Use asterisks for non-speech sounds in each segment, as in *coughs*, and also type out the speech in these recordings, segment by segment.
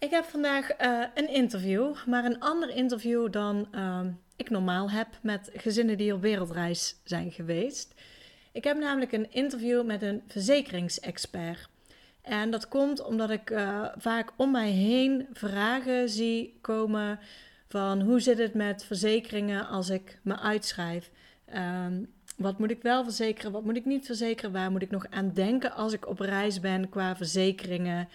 Ik heb vandaag uh, een interview, maar een ander interview dan uh, ik normaal heb met gezinnen die op wereldreis zijn geweest. Ik heb namelijk een interview met een verzekeringsexpert. En dat komt omdat ik uh, vaak om mij heen vragen zie komen van hoe zit het met verzekeringen als ik me uitschrijf. Ehm, wat moet ik wel verzekeren, wat moet ik niet verzekeren, waar moet ik nog aan denken als ik op reis ben qua verzekeringen.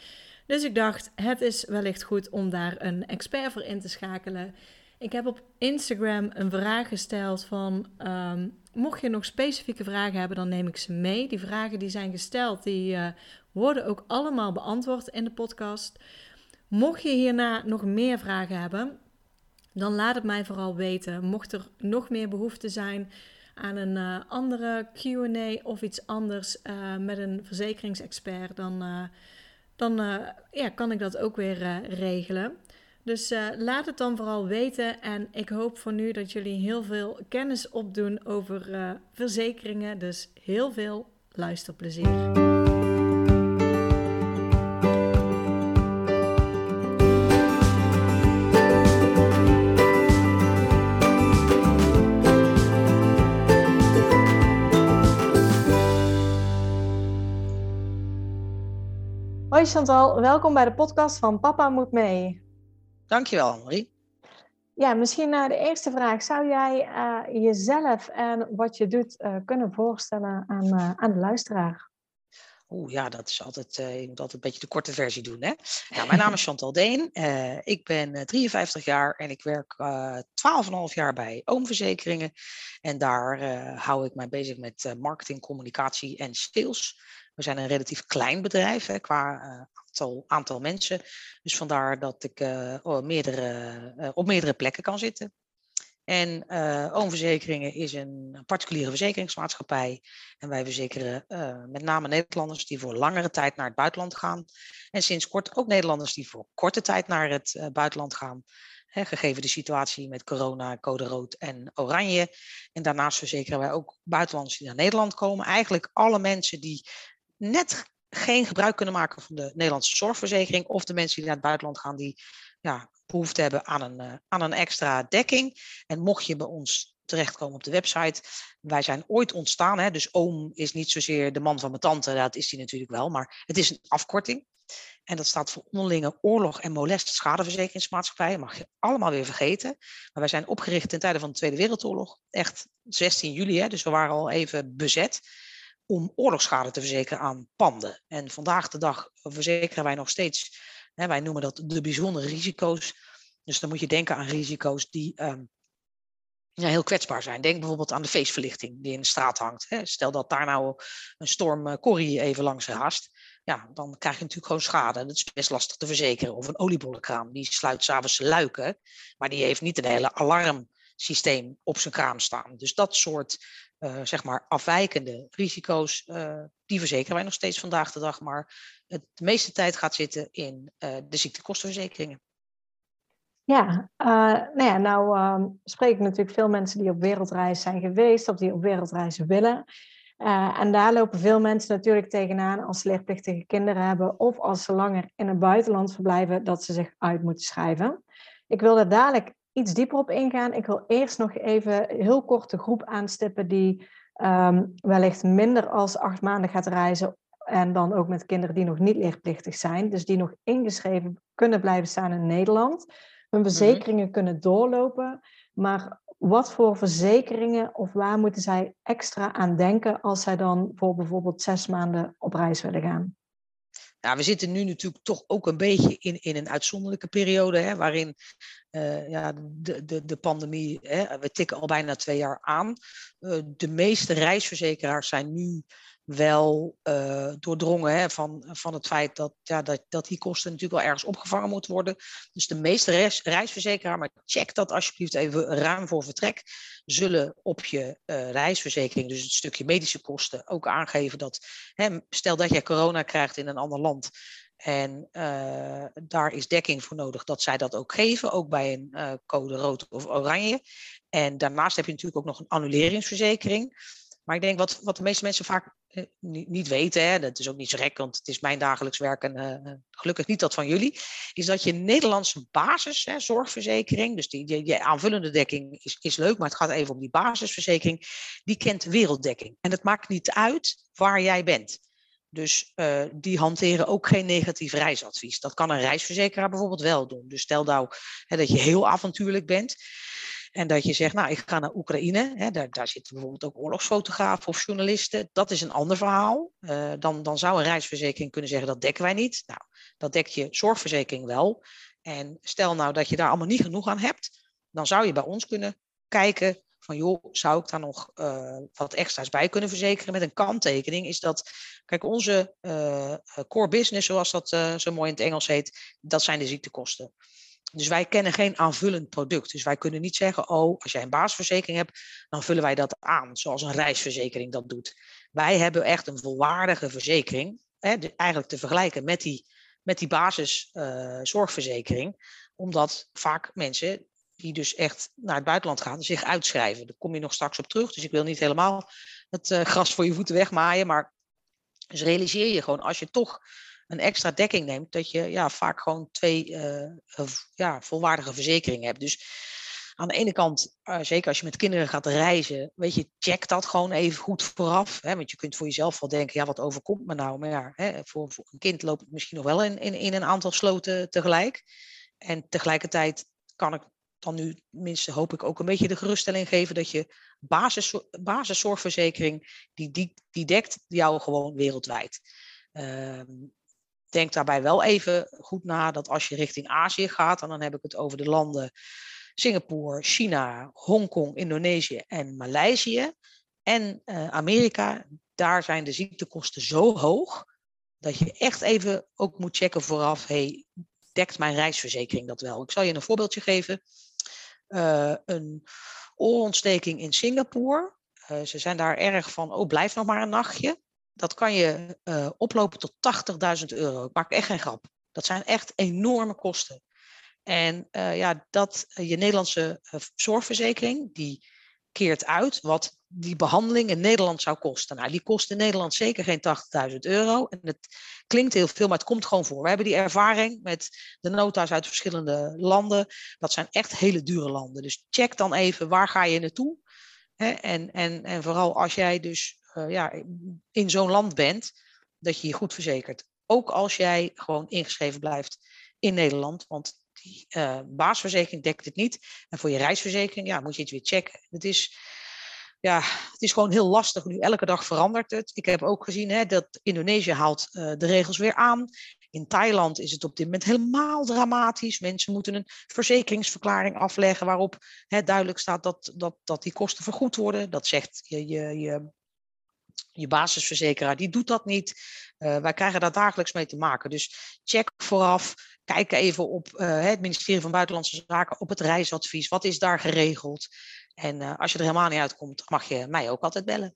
Dus ik dacht, het is wellicht goed om daar een expert voor in te schakelen. Ik heb op Instagram een vraag gesteld van, um, mocht je nog specifieke vragen hebben, dan neem ik ze mee. Die vragen die zijn gesteld, die uh, worden ook allemaal beantwoord in de podcast. Mocht je hierna nog meer vragen hebben, dan laat het mij vooral weten. Mocht er nog meer behoefte zijn aan een uh, andere Q&A of iets anders uh, met een verzekeringsexpert, dan dan uh, ja, kan ik dat ook weer uh, regelen. Dus uh, laat het dan vooral weten. En ik hoop voor nu dat jullie heel veel kennis opdoen over verzekeringen. Dus heel veel luisterplezier. Hoi Chantal, welkom bij de podcast van Papa Moet Mee. Dankjewel, Marie. Ja, misschien uh, de eerste vraag. Zou jij uh, jezelf en wat je doet uh, kunnen voorstellen aan, aan de luisteraar? Oeh, ja, dat is altijd, je moet altijd een beetje de korte versie doen. Hè? Nou, mijn naam is *laughs* Chantal Deen. ik ben 53 jaar en ik werk 12,5 jaar bij Oomverzekeringen. En daar hou ik mij bezig met marketing, communicatie en sales. We zijn een relatief klein bedrijf hè, qua uh, aantal, aantal, mensen. Dus vandaar dat ik uh, meerdere, uh, op meerdere plekken kan zitten. En Oomverzekeringen is een particuliere verzekeringsmaatschappij. En wij verzekeren met name Nederlanders die voor langere tijd naar het buitenland gaan. En sinds kort ook Nederlanders die voor korte tijd naar het buitenland gaan. Gegeven de situatie met corona, code rood en oranje. En daarnaast verzekeren wij ook buitenlanders die naar Nederland komen. Eigenlijk alle mensen die net geen gebruik kunnen maken van de Nederlandse zorgverzekering. Of de mensen die naar het buitenland gaan die ja, behoefte hebben aan een, uh, aan een extra dekking. En mocht je bij ons terechtkomen op de website. Wij zijn ooit ontstaan, hè, dus oom is niet zozeer de man van mijn tante, dat is hij natuurlijk wel, maar het is een afkorting. En dat staat voor onderlinge oorlog en molest schadeverzekeringsmaatschappij. mag je allemaal weer vergeten. Maar wij zijn opgericht ten tijde van de Tweede Wereldoorlog. Echt 16 juli, hè, dus we waren al even bezet om oorlogsschade te verzekeren aan panden. En vandaag de dag verzekeren wij nog steeds, hè, wij noemen dat de bijzondere risico's. Dus dan moet je denken aan risico's die um, ja, heel kwetsbaar zijn. Denk bijvoorbeeld aan de feestverlichting die in de straat hangt. Hè. Stel dat daar nou een storm uh, Corrie even langs haast. Ja, dan krijg je natuurlijk gewoon schade. Dat is best lastig te verzekeren. Of een oliebollenkraam, die sluit s'avonds luiken. Maar die heeft niet een hele alarmsysteem op zijn kraam staan. Dus dat soort uh, zeg maar afwijkende risico's, uh, die verzekeren wij nog steeds vandaag de dag. Maar het, de meeste tijd gaat zitten in uh, de ziektekostenverzekeringen. Ja, nou ja, nou ehm, spreek ik natuurlijk veel mensen die op wereldreis zijn geweest of die op wereldreis willen. en daar lopen veel mensen natuurlijk tegenaan als ze leerplichtige kinderen hebben of als ze langer in het buitenland verblijven, dat ze zich uit moeten schrijven. Ik wil daar dadelijk iets dieper op ingaan. Ik wil eerst nog even heel kort de groep aanstippen die um, wellicht minder als acht maanden gaat reizen. En dan ook met kinderen die nog niet leerplichtig zijn. Dus die nog ingeschreven kunnen blijven staan in Nederland. Hun mhm. verzekeringen kunnen doorlopen. Maar wat voor verzekeringen of waar moeten zij extra aan denken als zij dan voor bijvoorbeeld zes maanden op reis willen gaan? Nou, we zitten nu natuurlijk toch ook een beetje in, in een uitzonderlijke periode, hè, waarin uh, ja, de, de, de pandemie, hè, we tikken al bijna twee jaar aan. Uh, de meeste reisverzekeraars zijn nu wel uh, doordrongen hè, van, van het feit dat, ja, dat, dat die kosten natuurlijk wel ergens opgevangen moeten worden. Dus de meeste reis, reisverzekeraars, maar check dat alsjeblieft even ruim voor vertrek, zullen op je uh, reisverzekering, dus het stukje medische kosten, ook aangeven dat, hè, stel dat jij corona krijgt in een ander land, en uh, daar is dekking voor nodig dat zij dat ook geven, ook bij een code rood of oranje. En daarnaast heb je natuurlijk ook nog een annuleringsverzekering. Maar ik denk wat, wat de meeste mensen vaak eh, niet, weten, hè, dat is ook niet zo gek, want het is mijn dagelijks werk en uh, gelukkig niet dat van jullie, is dat je Nederlandse basis, zorgverzekering, dus die, je, aanvullende dekking is, is leuk, maar het gaat even om die basisverzekering, die kent werelddekking. En het maakt niet uit waar jij bent. Dus die hanteren ook geen negatief reisadvies. Dat kan een reisverzekeraar bijvoorbeeld wel doen. Dus stel nou hè, dat je heel avontuurlijk bent. En dat je zegt, nou, ik ga naar Oekraïne. Hè, daar, daar zitten bijvoorbeeld ook oorlogsfotografen of journalisten. Dat is een ander verhaal. Uh, dan, dan zou een reisverzekering kunnen zeggen, dat dekken wij niet. Nou, dat dekt je zorgverzekering wel. En stel nou dat je daar allemaal niet genoeg aan hebt. Dan zou je bij ons kunnen kijken van joh, zou ik daar nog uh, wat extra's bij kunnen verzekeren? Met een kanttekening is dat, kijk, onze uh, core business, zoals dat zo mooi in het Engels heet, dat zijn de ziektekosten. Dus wij kennen geen aanvullend product. Dus wij kunnen niet zeggen, oh, als jij een basisverzekering hebt, dan vullen wij dat aan, zoals een reisverzekering dat doet. Wij hebben echt een volwaardige verzekering, hè, eigenlijk te vergelijken met die, met die basiszorgverzekering, omdat vaak mensen die dus echt naar het buitenland gaan, zich uitschrijven. Daar kom je nog straks op terug. Dus ik wil niet helemaal het uh, gras voor je voeten wegmaaien. Maar dus realiseer je gewoon, als je toch een extra dekking neemt, dat je ja, vaak gewoon twee uh, ja, volwaardige verzekeringen hebt. Dus aan de ene kant, uh, zeker als je met kinderen gaat reizen, weet je, check dat gewoon even goed vooraf. Hè? Want je kunt voor jezelf wel denken, ja, wat overkomt me nou? Maar ja, hè, voor, voor, een kind loopt het misschien nog wel in, in, in een aantal sloten tegelijk. En tegelijkertijd kan ik dan nu minstens hoop ik ook een beetje de geruststelling geven dat je basis, basiszorgverzekering, die, die, die dekt jou gewoon wereldwijd. Uh, denk daarbij wel even goed na dat als je richting Azië gaat, en dan heb ik het over de landen Singapore, China, Hongkong, Indonesië en Maleisië en uh, Amerika, daar zijn de ziektekosten zo hoog dat je echt even ook moet checken vooraf, hey, dekt mijn reisverzekering dat wel? Ik zal je een voorbeeldje geven. Uh, een oorontsteking in Singapore. Uh, ze zijn daar erg van, oh, blijf nog maar een nachtje. Dat kan je uh, oplopen tot 80.000 euro. Ik maak echt geen grap. Dat zijn echt enorme kosten. En ja, dat je Nederlandse zorgverzekering, die keert uit wat die behandeling in Nederland zou kosten. Nou, die kost in Nederland zeker geen 80.000 euro. En het klinkt heel veel, maar het komt gewoon voor. We hebben die ervaring met de nota's uit verschillende landen. Dat zijn echt hele dure landen. Dus check dan even waar ga je naartoe. Hè? En, en, en vooral als jij dus uh, ja, in zo'n land bent, dat je je goed verzekert. Ook als jij gewoon ingeschreven blijft in Nederland. Want die uh, baasverzekering dekt het niet. En voor je reisverzekering ja, moet je het weer checken. Het is, ja, het is gewoon heel lastig nu. Elke dag verandert het. Ik heb ook gezien hè, dat Indonesië haalt uh, de regels weer aan. In Thailand is het op dit moment helemaal dramatisch. Mensen moeten een verzekeringsverklaring afleggen waarop hè, duidelijk staat dat, dat, dat die kosten vergoed worden. Dat zegt je, je, je, je basisverzekeraar, die doet dat niet. Uh, wij krijgen daar dagelijks mee te maken. Dus check vooraf kijk even op uh, het ministerie van Buitenlandse Zaken, op het reisadvies. Wat is daar geregeld? En uh, als je er helemaal niet uitkomt, mag je mij ook altijd bellen.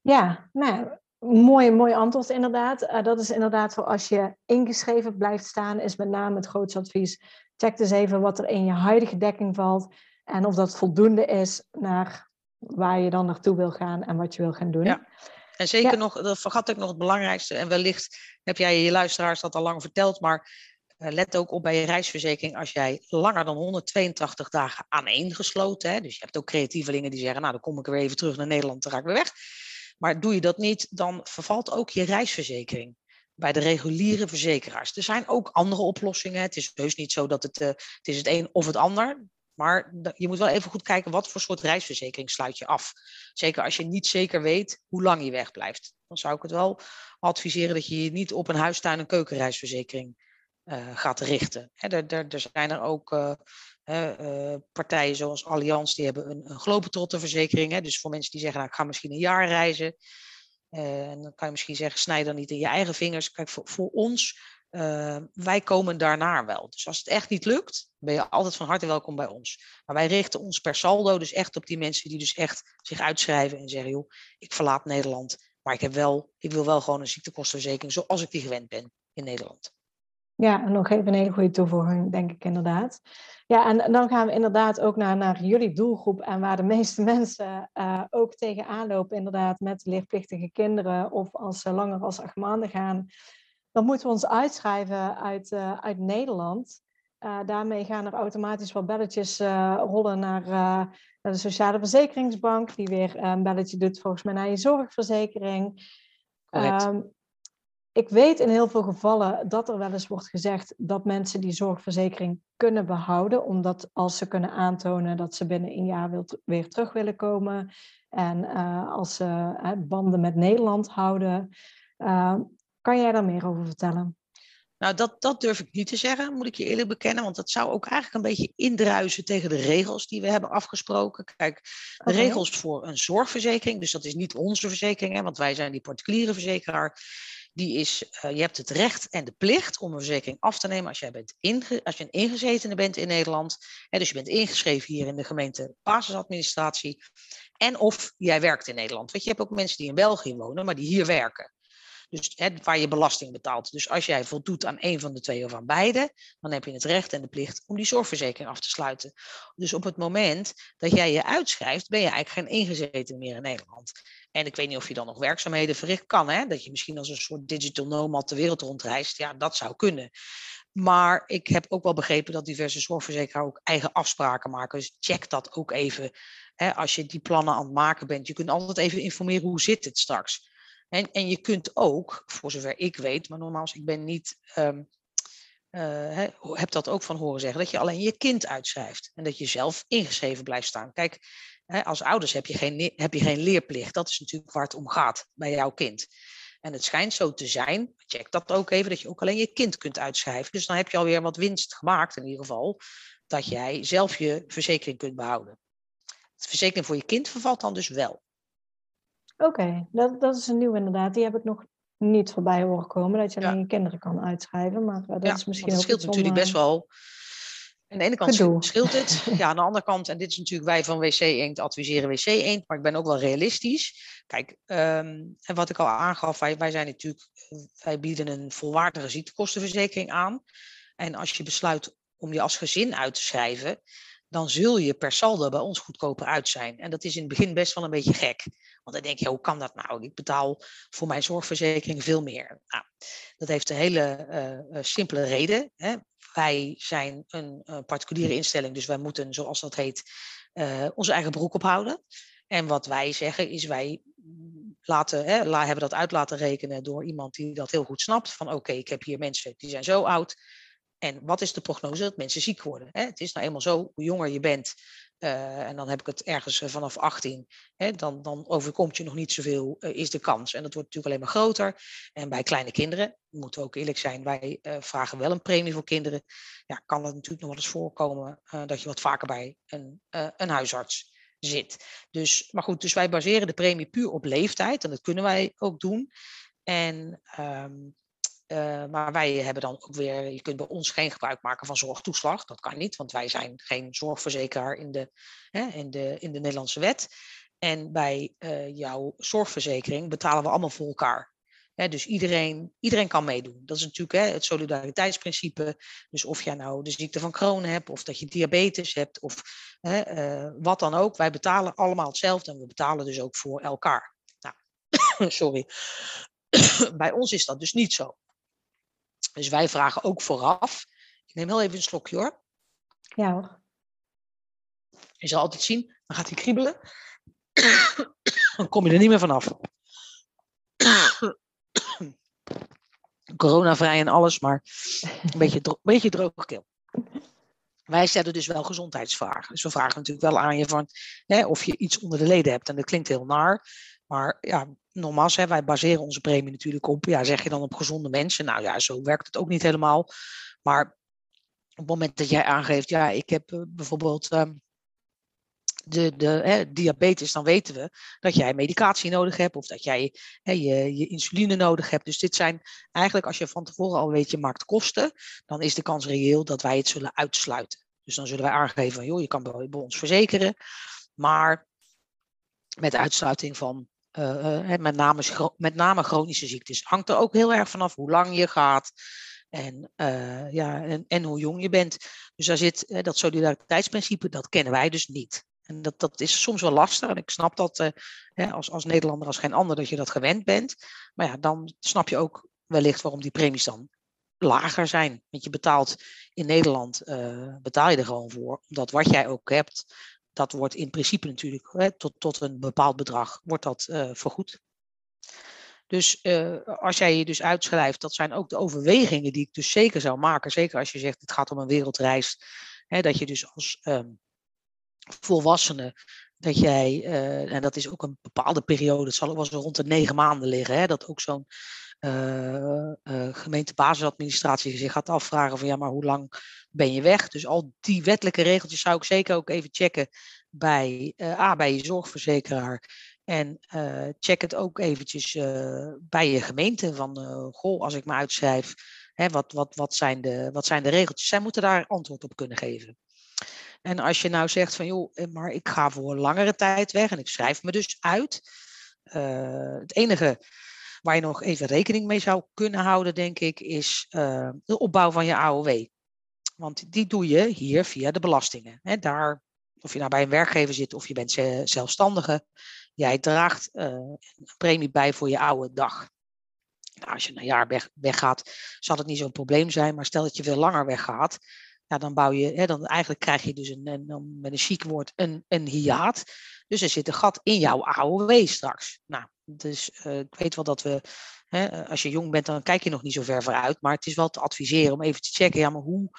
Ja, nou, mooi, mooi antwoord inderdaad. Dat is inderdaad voor als je ingeschreven blijft staan, is met name het grootste advies. Check dus even wat er in je huidige dekking valt en of dat voldoende is naar waar je dan naartoe wil gaan en wat je wil gaan doen. Ja. En zeker nog, dat vergat ik nog het belangrijkste. En wellicht heb jij je luisteraars dat al lang verteld, maar uh, let ook op bij je reisverzekering als jij langer dan 182 dagen aaneengesloten, hè, dus je hebt ook creatievelingen die zeggen, nou dan kom ik weer even terug naar Nederland, dan ga ik weer weg. Maar doe je dat niet, dan vervalt ook je reisverzekering bij de reguliere verzekeraars. Er zijn ook andere oplossingen. Het is heus niet zo dat het, uh, het is het een of het ander. Maar je moet wel even goed kijken wat voor soort reisverzekering sluit je af. Zeker als je niet zeker weet hoe lang je wegblijft. Dan zou ik het wel adviseren dat je je niet op een huistuin- en keukenreisverzekering uh, gaat richten. er, zijn er ook uh, uh, partijen zoals Allianz, die hebben een, een globetrottenverzekering. Hè, dus voor mensen die zeggen, nou, ik ga misschien een jaar reizen. en dan kan je misschien zeggen, snij dan niet in je eigen vingers. Kijk, voor, voor ons, wij komen daarnaar wel. Dus als het echt niet lukt, ben je altijd van harte welkom bij ons. Maar wij richten ons per saldo dus echt op die mensen die dus echt zich uitschrijven en zeggen, joh, ik verlaat Nederland, maar ik, heb wel, ik wil wel gewoon een ziektekostenverzekering zoals ik die gewend ben in Nederland. Ja, nog even een hele goede toevoeging, denk ik inderdaad. Ja, en dan gaan we inderdaad ook naar, naar jullie doelgroep en waar de *laughs* meeste mensen uh, ook tegenaan lopen, inderdaad, met leerplichtige kinderen of als ze langer als acht maanden gaan. Dan moeten we ons uitschrijven uit, uh, uit Nederland. Uh, daarmee gaan er automatisch wel belletjes rollen naar, naar, de Sociale Verzekeringsbank, die weer een belletje doet volgens mij naar je zorgverzekering. Um, ik weet in heel veel gevallen dat er wel eens wordt gezegd dat mensen die zorgverzekering kunnen behouden, omdat als ze kunnen aantonen dat ze binnen een jaar weer terug willen komen en als ze banden met Nederland houden. Uh, kan jij daar meer over vertellen? Nou, dat, dat durf ik niet te zeggen, moet ik je eerlijk bekennen. Want dat zou ook eigenlijk een beetje indruisen tegen de regels die we hebben afgesproken. Kijk, de okay. regels voor een zorgverzekering, dus dat is niet onze verzekering, hè, want wij zijn die particuliere verzekeraar die is, uh, je hebt het recht en de plicht om een verzekering af te nemen als, jij bent inge, als je een ingezetene bent in Nederland. Hè, dus je bent ingeschreven hier in de gemeente basisadministratie. En of jij werkt in Nederland. Je, je hebt ook mensen die in België wonen, maar die hier werken. Dus waar je belasting betaalt. Dus als jij voldoet aan een van de twee of aan beide, dan heb je het recht en de plicht om die zorgverzekering af te sluiten. Dus op het moment dat jij je uitschrijft, ben je eigenlijk geen ingezeten meer in Nederland. En ik weet niet of je dan nog werkzaamheden verricht. Kan hè, dat je misschien als een soort digital nomad de wereld rondreist. Ja, dat zou kunnen. Maar ik heb ook wel begrepen dat diverse zorgverzekeraars ook eigen afspraken maken. Dus check dat ook even. Hè, als je die plannen aan het maken bent. Je kunt altijd even informeren hoe zit het straks. En, en je kunt ook, voor zover ik weet, maar nogmaals, ik ben niet, um, uh, heb dat ook van horen zeggen, dat je alleen je kind uitschrijft en dat je zelf ingeschreven blijft staan. Kijk, als ouders heb je, geen, heb je geen leerplicht. Dat is natuurlijk waar het om gaat bij jouw kind. En het schijnt zo te zijn, check dat ook even, dat je ook alleen je kind kunt uitschrijven. Dus dan heb je alweer wat winst gemaakt in ieder geval, dat jij zelf je verzekering kunt behouden. De verzekering voor je kind vervalt dan dus wel. Oké, dat, dat is een nieuw inderdaad. Die heb ik nog niet voorbij horen komen, dat je alleen je kinderen kan uitschrijven. Maar dat ja, is misschien dat ook scheelt natuurlijk best wel. Aan de ene kant Gedoe. scheelt het. *laughs* Ja, aan de andere kant, en dit is natuurlijk wij van WC Eend adviseren WC Eend, maar ik ben ook wel realistisch. Kijk, um, en wat ik al aangaf, wij, wij zijn natuurlijk, wij bieden een volwaardige ziektekostenverzekering aan. En als je besluit om je als gezin uit te schrijven, dan zul je per saldo bij ons goedkoper uit zijn. En dat is in het begin best wel een beetje gek. Want dan denk je, hoe kan dat nou? Ik betaal voor mijn zorgverzekering veel meer. Nou, dat heeft een hele uh, simpele reden. Hè. Wij zijn een uh, particuliere instelling, dus wij moeten, zoals dat heet, onze eigen broek ophouden. En wat wij zeggen is, wij laten, hè, hebben dat uit laten rekenen door iemand die dat heel goed snapt. Van oké, ik heb hier mensen die zijn zo oud, en wat is de prognose? Dat mensen ziek worden. Het is nou eenmaal zo, hoe jonger je bent, uh, en dan heb ik het ergens uh, vanaf 18, hè, dan, dan overkomt je nog niet zoveel, uh, is de kans. En dat wordt natuurlijk alleen maar groter. En bij kleine kinderen, moeten we ook eerlijk zijn, wij vragen wel een premie voor kinderen. Ja, kan het natuurlijk nog wel eens voorkomen dat je wat vaker bij een, een huisarts zit. Dus, maar goed, dus wij baseren de premie puur op leeftijd en dat kunnen wij ook doen. En um, uh, maar wij hebben dan ook weer, je kunt bij ons geen gebruik maken van zorgtoeslag. Dat kan niet, want wij zijn geen zorgverzekeraar in de, hè, in de, in de Nederlandse wet. En bij uh, jouw zorgverzekering betalen we allemaal voor elkaar. Dus iedereen, iedereen kan meedoen. Dat is natuurlijk het solidariteitsprincipe. Dus of jij nou de ziekte van Crohn hebt, of dat je diabetes hebt, of uh, wat dan ook. Wij betalen allemaal hetzelfde en we betalen dus ook voor elkaar. Nou, *coughs* sorry. *coughs* bij ons is dat dus niet zo. Dus wij vragen ook vooraf. Ik neem heel even een slokje hoor. Ja hoor. Je zal altijd zien, dan gaat hij kriebelen. *coughs* dan kom je er niet meer vanaf. *coughs* Coronavrij en alles, maar een beetje, dro beetje droge keel. Wij stellen dus wel gezondheidsvragen. Dus we vragen natuurlijk wel aan je van hè, of je iets onder de leden hebt. En dat klinkt heel naar. Maar ja, nogmaals, hè, wij baseren onze premie natuurlijk op, ja, zeg je dan op gezonde mensen? Nou ja, zo werkt het ook niet helemaal. Maar op het moment dat jij aangeeft, ja, ik heb uh, bijvoorbeeld uh, de, de hè, diabetes, dan weten we dat jij medicatie nodig hebt of dat jij hè, je, je insuline nodig hebt. Dus dit zijn eigenlijk, als je van tevoren al weet, je maakt kosten, dan is de kans reëel dat wij het zullen uitsluiten. Dus dan zullen wij aangeven van, joh, je kan bij, ons verzekeren, maar met uitsluiting van uh, uh, met, name, met name chronische ziektes. Hangt er ook heel erg vanaf hoe lang je gaat, en, uh, ja, en, en, hoe jong je bent. Dus daar zit dat solidariteitsprincipe, dat kennen wij dus niet. En dat, dat is soms wel lastig. En ik snap dat als, als Nederlander als geen ander dat je dat gewend bent. Maar ja, dan snap je ook wellicht waarom die premies dan lager zijn. Want je betaalt in Nederland, betaal je er gewoon voor. Omdat wat jij ook hebt, dat wordt in principe natuurlijk hè, tot, tot een bepaald bedrag, wordt dat vergoed. Dus uh, als jij je dus uitschrijft, dat zijn ook de overwegingen die ik dus zeker zou maken. Zeker als je zegt, het gaat om een wereldreis. Hè, dat je dus als um, volwassene, dat jij, uh, en dat is ook een bepaalde periode, het zal wel zo rond de negen maanden liggen, hè, dat ook zo'n uh, gemeentebasisadministratie zich gaat afvragen van ja, maar hoe lang ben je weg? Dus al die wettelijke regeltjes zou ik zeker ook even checken bij, A, bij je zorgverzekeraar en uh, check het ook eventjes uh, bij je gemeente. Van, uh, goh, als ik me uitschrijf, hè, wat, wat, wat, zijn de, wat zijn de regeltjes? Zij moeten daar antwoord op kunnen geven. En als je nou zegt van, joh, maar ik ga voor langere tijd weg en ik schrijf me dus uit. het enige waar je nog even rekening mee zou kunnen houden, denk ik, is de opbouw van je AOW. Want die doe je hier via de belastingen. Daar, of je nou bij een werkgever zit of je bent zelfstandige, Jij draagt uh, een premie bij voor je oude dag. Nou, als je een jaar weg, weggaat, zal het niet zo'n probleem zijn. Maar stel dat je veel langer weggaat, ja, dan bouw je, dan eigenlijk krijg je dus een, een, met een chic woord een, een hiaat. Dus er zit een gat in jouw AOW straks. Nou, dus uh, ik weet wel dat we, hè, als je jong bent, dan kijk je nog niet zo ver vooruit. Maar het is wel te adviseren om even te checken, ja, maar hoe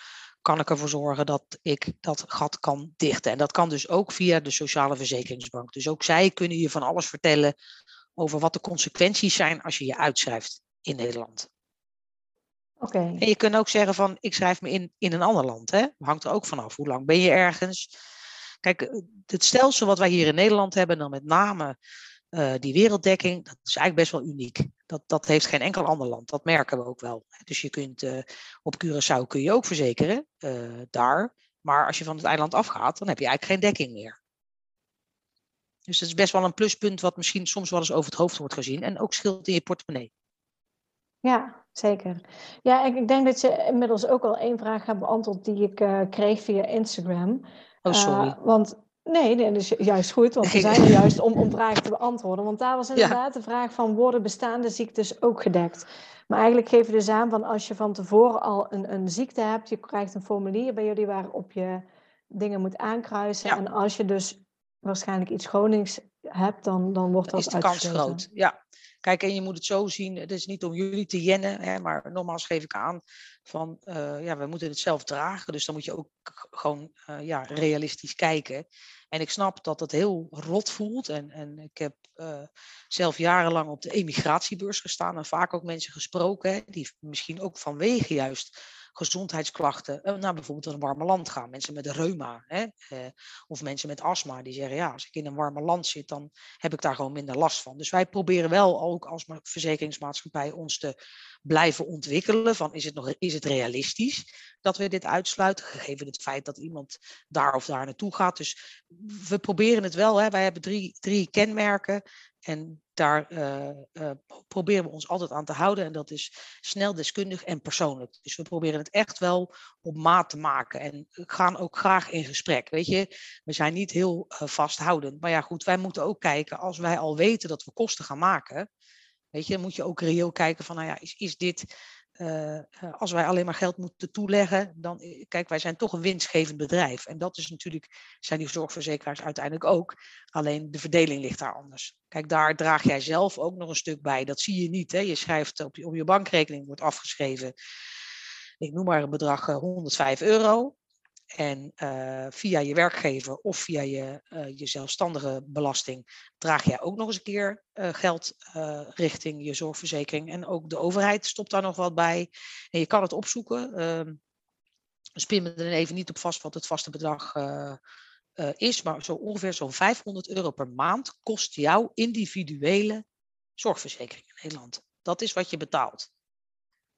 kan ik ervoor zorgen dat ik dat gat kan dichten. En dat kan dus ook via de Sociale Verzekeringsbank. Dus ook zij kunnen je van alles vertellen over wat de consequenties zijn als je je uitschrijft in Nederland. Oké. En je kunt ook zeggen van ik schrijf me in in een ander land. Hè? Hangt er ook vanaf. Hoe lang ben je ergens? Kijk, het stelsel wat wij hier in Nederland hebben, dan met name uh, die werelddekking, dat is eigenlijk best wel uniek. Dat, dat heeft geen enkel ander land. Dat merken we ook wel. Dus je kunt uh, op Curaçao kun je ook verzekeren, uh, daar. Maar als je van het eiland afgaat, dan heb je eigenlijk geen dekking meer. Dus dat is best wel een pluspunt wat misschien soms wel eens over het hoofd wordt gezien. En ook scheelt in je portemonnee. Ja, zeker. Ja, ik, ik denk dat je inmiddels ook al één vraag hebt beantwoord die ik kreeg via Instagram. Oh, sorry. want Nee, nee, dat is juist goed, want we zijn er juist om, om vragen te beantwoorden. Want daar was inderdaad de vraag van, worden bestaande ziektes ook gedekt? Maar eigenlijk geven we dus aan van, als je van tevoren al een, een ziekte hebt, je krijgt een formulier bij jullie waarop je dingen moet aankruisen. En als je dus waarschijnlijk iets chronisch hebt, dan, dan wordt dat is de kans groot, ja. Kijk, en je moet het zo zien, het is niet om jullie te jennen, hè, maar nogmaals geef ik aan van, uh, ja, we moeten het zelf dragen. Dus dan moet je ook gewoon uh, ja, realistisch kijken. En ik snap dat het heel rot voelt. En, en ik heb uh, zelf jarenlang op de emigratiebeurs gestaan en vaak ook mensen gesproken, die misschien ook vanwege juist gezondheidsklachten uh, naar bijvoorbeeld een warme land gaan. Mensen met reuma hè, uh, of mensen met astma die zeggen, ja, als ik in een warme land zit, dan heb ik daar gewoon minder last van. Dus wij proberen wel ook als verzekeringsmaatschappij ons te blijven ontwikkelen. Van is het, nog, is het realistisch dat we dit uitsluiten, gegeven het feit dat iemand daar of daar naartoe gaat. Dus we proberen het wel. Hè. Wij hebben drie, drie kenmerken. En daar uh, uh, proberen we ons altijd aan te houden. En dat is snel, deskundig en persoonlijk. Dus we proberen het echt wel op maat te maken. En gaan ook graag in gesprek. Weet je, we zijn niet heel uh, vasthoudend. Maar ja, goed, wij moeten ook kijken als wij al weten dat we kosten gaan maken. Weet je, moet je ook reëel kijken van, nou ja, is, is dit uh, als wij alleen maar geld moeten toeleggen, dan, eh, kijk, wij zijn toch een winstgevend bedrijf. En dat is natuurlijk, zijn die zorgverzekeraars uiteindelijk ook. Alleen de verdeling ligt daar anders. Kijk, daar draag jij zelf ook nog een stuk bij. Dat zie je niet. Hè? Je schrijft op je, op je bankrekening, wordt afgeschreven, ik noem maar een bedrag 105 euro. En uh, via je werkgever of via je, uh, je zelfstandige belasting draag jij ook nog eens een keer uh, geld richting je zorgverzekering. En ook de overheid stopt daar nog wat bij. En je kan het opzoeken. Ehm, spin me er even niet op vast wat het vaste bedrag is, maar zo ongeveer zo'n 500 euro per maand kost jouw individuele zorgverzekering in Nederland. Dat is wat je betaalt.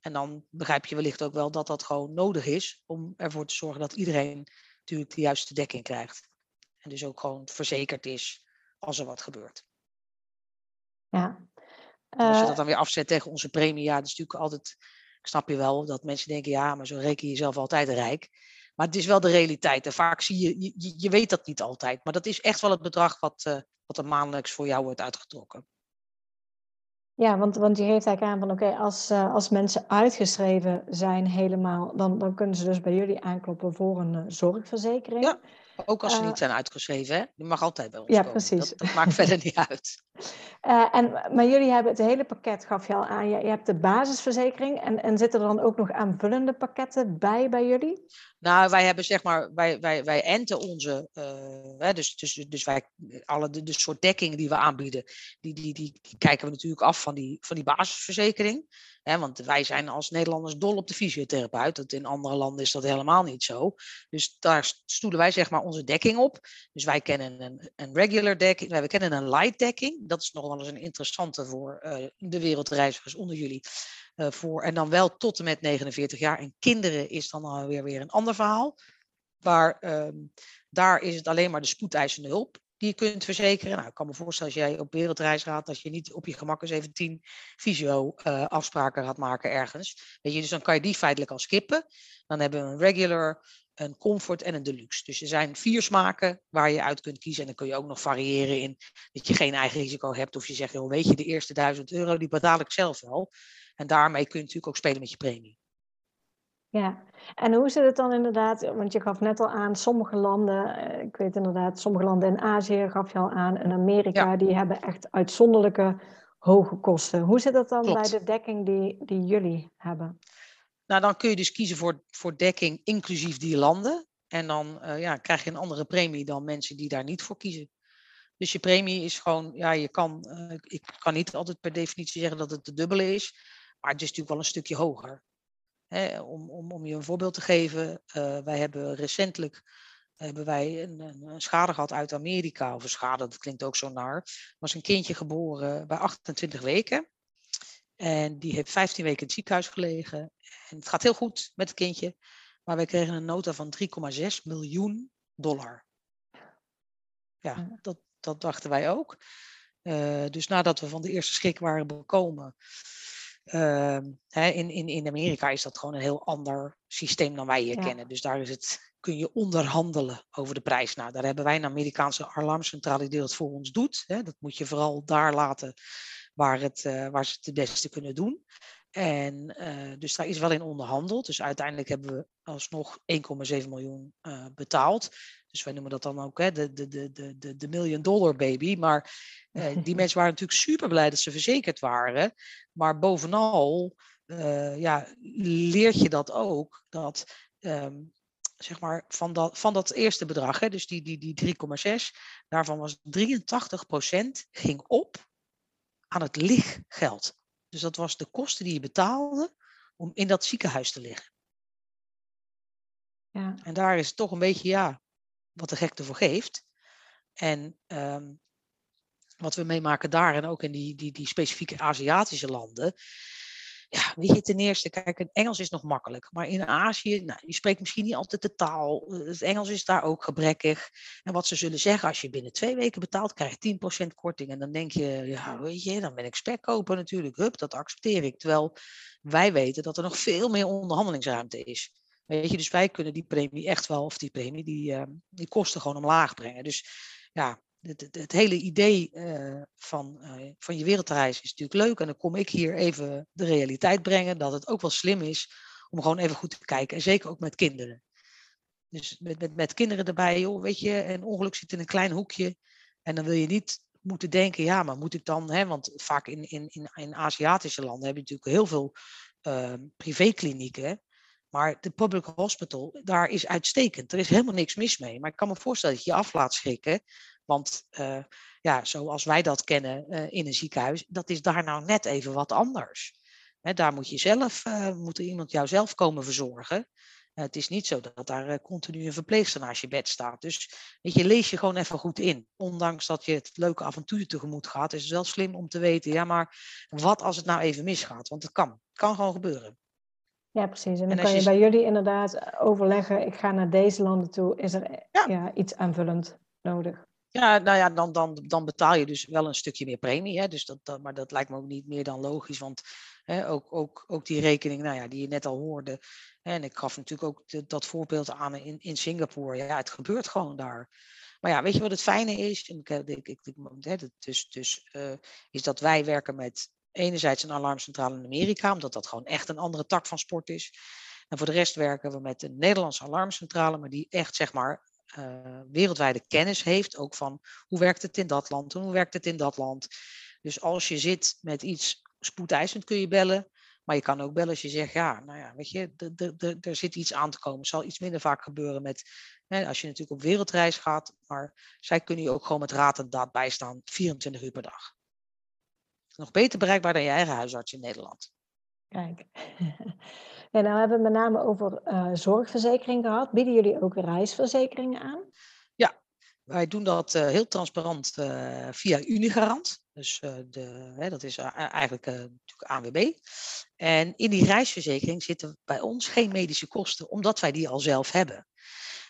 En dan begrijp je wellicht ook wel dat dat gewoon nodig is om ervoor te zorgen dat iedereen natuurlijk de juiste dekking krijgt. En dus ook gewoon verzekerd is als er wat gebeurt. Ja. als je dat eh, dan weer afzet tegen onze premie, ja, dat is natuurlijk altijd, ik snap je wel, dat mensen denken, ja, maar zo reken je jezelf altijd rijk. Maar het is wel de realiteit. En vaak zie je, je, je weet dat niet altijd. Maar dat is echt wel het bedrag wat, uh, wat er maandelijks voor jou wordt uitgetrokken. Ja, want, want je geeft eigenlijk aan van oké, als, uh, als mensen uitgeschreven zijn helemaal, dan, dan kunnen ze dus bij jullie aankloppen voor een uh, zorgverzekering. Ja, ook als ze niet zijn uitgeschreven, hè? Die mag altijd bij ons ja, komen. precies. Dat, dat maakt verder niet *laughs* uit. En, maar jullie hebben het hele pakket, gaf je al aan. Je, hebt de basisverzekering en, en zitten er dan ook nog aanvullende pakketten bij bij jullie? Nou, wij hebben zeg maar, wij, wij, wij enten onze, uh, dus, dus, dus wij, alle de, de soort dekkingen die we aanbieden, die, die, die, die, kijken we natuurlijk af van die, van die basisverzekering. Hè, want wij zijn als Nederlanders dol op de fysiotherapeut. Dat in andere landen is dat helemaal niet zo. Dus daar stoelen wij zeg maar onze dekking op. Dus wij kennen een, een regular dekking, wij kennen een light dekking. Dat is nog wel eens een interessante voor uh, de wereldreizigers onder jullie. Uh, voor, en dan wel tot en met 49 jaar. En kinderen is dan alweer weer een ander verhaal. Maar um, daar is het alleen maar de spoedeisende hulp die je kunt verzekeren. Nou, ik kan me voorstellen als jij op wereldreis gaat, dat je niet op je gemak eens even tien fysio-afspraken uh, gaat maken ergens. Weet je, dus dan kan je die feitelijk al skippen. Dan hebben we een regular, een comfort en een deluxe. Dus er zijn vier smaken waar je uit kunt kiezen. En dan kun je ook nog variëren in dat je geen eigen risico hebt. Of je zegt, joh, weet je, de eerste duizend euro, die betaal ik zelf wel. En daarmee kun je natuurlijk ook spelen met je premie. Ja, en hoe zit het dan inderdaad, want je gaf net al aan, sommige landen, eh, ik weet inderdaad, sommige landen in Azië gaf je al aan, en Amerika, die hebben echt uitzonderlijke hoge kosten. Hoe zit het dan bij de dekking die, die jullie hebben? Nou, dan kun je dus kiezen voor, voor dekking inclusief die landen. En dan uh, ja, krijg je een andere premie dan mensen die daar niet voor kiezen. Dus je premie is gewoon, ja, je kan, uh, ik kan niet altijd per definitie zeggen dat het de dubbele is, maar het is natuurlijk wel een stukje hoger. Hè, om, om, om je een voorbeeld te geven, uh, wij hebben recentelijk hebben wij een, een, schade gehad uit Amerika. Of een schade, dat klinkt ook zo naar. Was een kindje geboren bij 28 weken. En die heeft 15 weken in het ziekenhuis gelegen. En het gaat heel goed met het kindje. Maar wij kregen een nota van 3,6 miljoen dollar. Ja, dat, dat dachten wij ook. Uh, dus nadat we van de eerste schrik waren bekomen, uh, hè, in, in, in Amerika is dat gewoon een heel ander systeem dan wij hier ja. kennen. Dus daar is het, kun je onderhandelen over de prijs. Nou, daar hebben wij een Amerikaanse alarmcentrale die dat voor ons doet. Hè. Dat moet je vooral daar laten waar, het, uh, waar ze het het beste kunnen doen. En uh, dus daar is wel in onderhandeld. Dus uiteindelijk hebben we alsnog 1,7 miljoen uh, betaald. Dus wij noemen dat dan ook hè, de, de, de, de, de million dollar baby. Maar uh, *laughs* die mensen waren natuurlijk super blij dat ze verzekerd waren. Maar bovenal ja, leert je dat ook. Dat um, zeg maar van dat, van dat eerste bedrag, hè, dus die, die, die 3,6, daarvan was 83% ging op aan het liggeld. Dus dat was de kosten die je betaalde om in dat ziekenhuis te liggen. Ja. En daar is het toch een beetje, ja, wat de gek ervoor geeft. En um, wat we meemaken daar en ook in die, die, die specifieke Aziatische landen, ja, weet je, ten eerste, kijk, het Engels is nog makkelijk. Maar in Azië, nou, je spreekt misschien niet altijd de taal. Het Engels is daar ook gebrekkig. En wat ze zullen zeggen, als je binnen twee weken betaalt, krijg je 10% korting. En dan denk je, ja, weet je, dan ben ik spekkoper natuurlijk. Hup, dat accepteer ik. Terwijl wij weten dat er nog veel meer onderhandelingsruimte is. Weet je, dus wij kunnen die premie echt wel, of die premie, die, uh, die kosten gewoon omlaag brengen. Dus ja, het, hele idee uh, van, uh, van je wereldreis is natuurlijk leuk. En dan kom ik hier even de realiteit brengen dat het ook wel slim is om gewoon even goed te kijken. En zeker ook met kinderen. Dus met, met, met kinderen erbij, joh, weet je, een ongeluk zit in een klein hoekje. En dan wil je niet moeten denken, ja, maar moet ik dan, hè, want vaak in, in, in, in Aziatische landen heb je natuurlijk heel veel uh, privéklinieken. Maar de public hospital, daar is uitstekend. Er is helemaal niks mis mee. Maar ik kan me voorstellen dat je je af laat schrikken want uh, ja, zoals wij dat kennen uh, in een ziekenhuis, dat is daar nou net even wat anders. He, daar moet je zelf, uh, moet er iemand jou zelf komen verzorgen. het is niet zo dat daar continu een verpleegster naast je bed staat. Dus weet je, lees je gewoon even goed in. Ondanks dat je het leuke avontuur tegemoet gaat, is het wel slim om te weten, ja, maar wat als het nou even misgaat? Want het kan. Het kan gewoon gebeuren. Ja, precies. En dan kan je, bij jullie inderdaad overleggen, ik ga naar deze landen toe, is er ja. iets aanvullend nodig? Ja, nou ja, dan, dan, dan betaal je dus wel een stukje meer premie. Hè? Dus dat, dat, maar dat lijkt me ook niet meer dan logisch. Want hè, ook, ook, ook die rekening nou ja, die je net al hoorde. En ik gaf natuurlijk ook dat voorbeeld aan in, in Singapore. Ja, het gebeurt gewoon daar. Maar ja, weet je wat het fijne is? En ik, ik, dus, dus, uh, is dat wij werken met enerzijds een alarmcentrale in Amerika, omdat dat gewoon echt een andere tak van sport is. En voor de rest werken we met een Nederlandse alarmcentrale, maar die echt zeg maar uh, wereldwijde kennis heeft, ook van hoe werkt het in dat land en hoe werkt het in dat land. Dus als je zit met iets spoedeisend kun je bellen, maar je kan ook bellen als je zegt, ja, nou ja, weet je, er zit iets aan te komen. Het zal iets minder vaak gebeuren met, hè, als je natuurlijk op wereldreis gaat, maar zij kunnen je ook gewoon met raad en daad bijstaan, 24 uur per dag. Nog beter bereikbaar dan je eigen huisarts in Nederland. Kijk. *laughs* Ja, nou hebben we met name over uh, zorgverzekering gehad. Bieden jullie ook reisverzekeringen aan? Ja, wij doen dat uh, heel transparant uh, via Unigarant. Dus de, hè, dat is eigenlijk natuurlijk ANWB. En in die reisverzekering zitten bij ons geen medische kosten, omdat wij die al zelf hebben.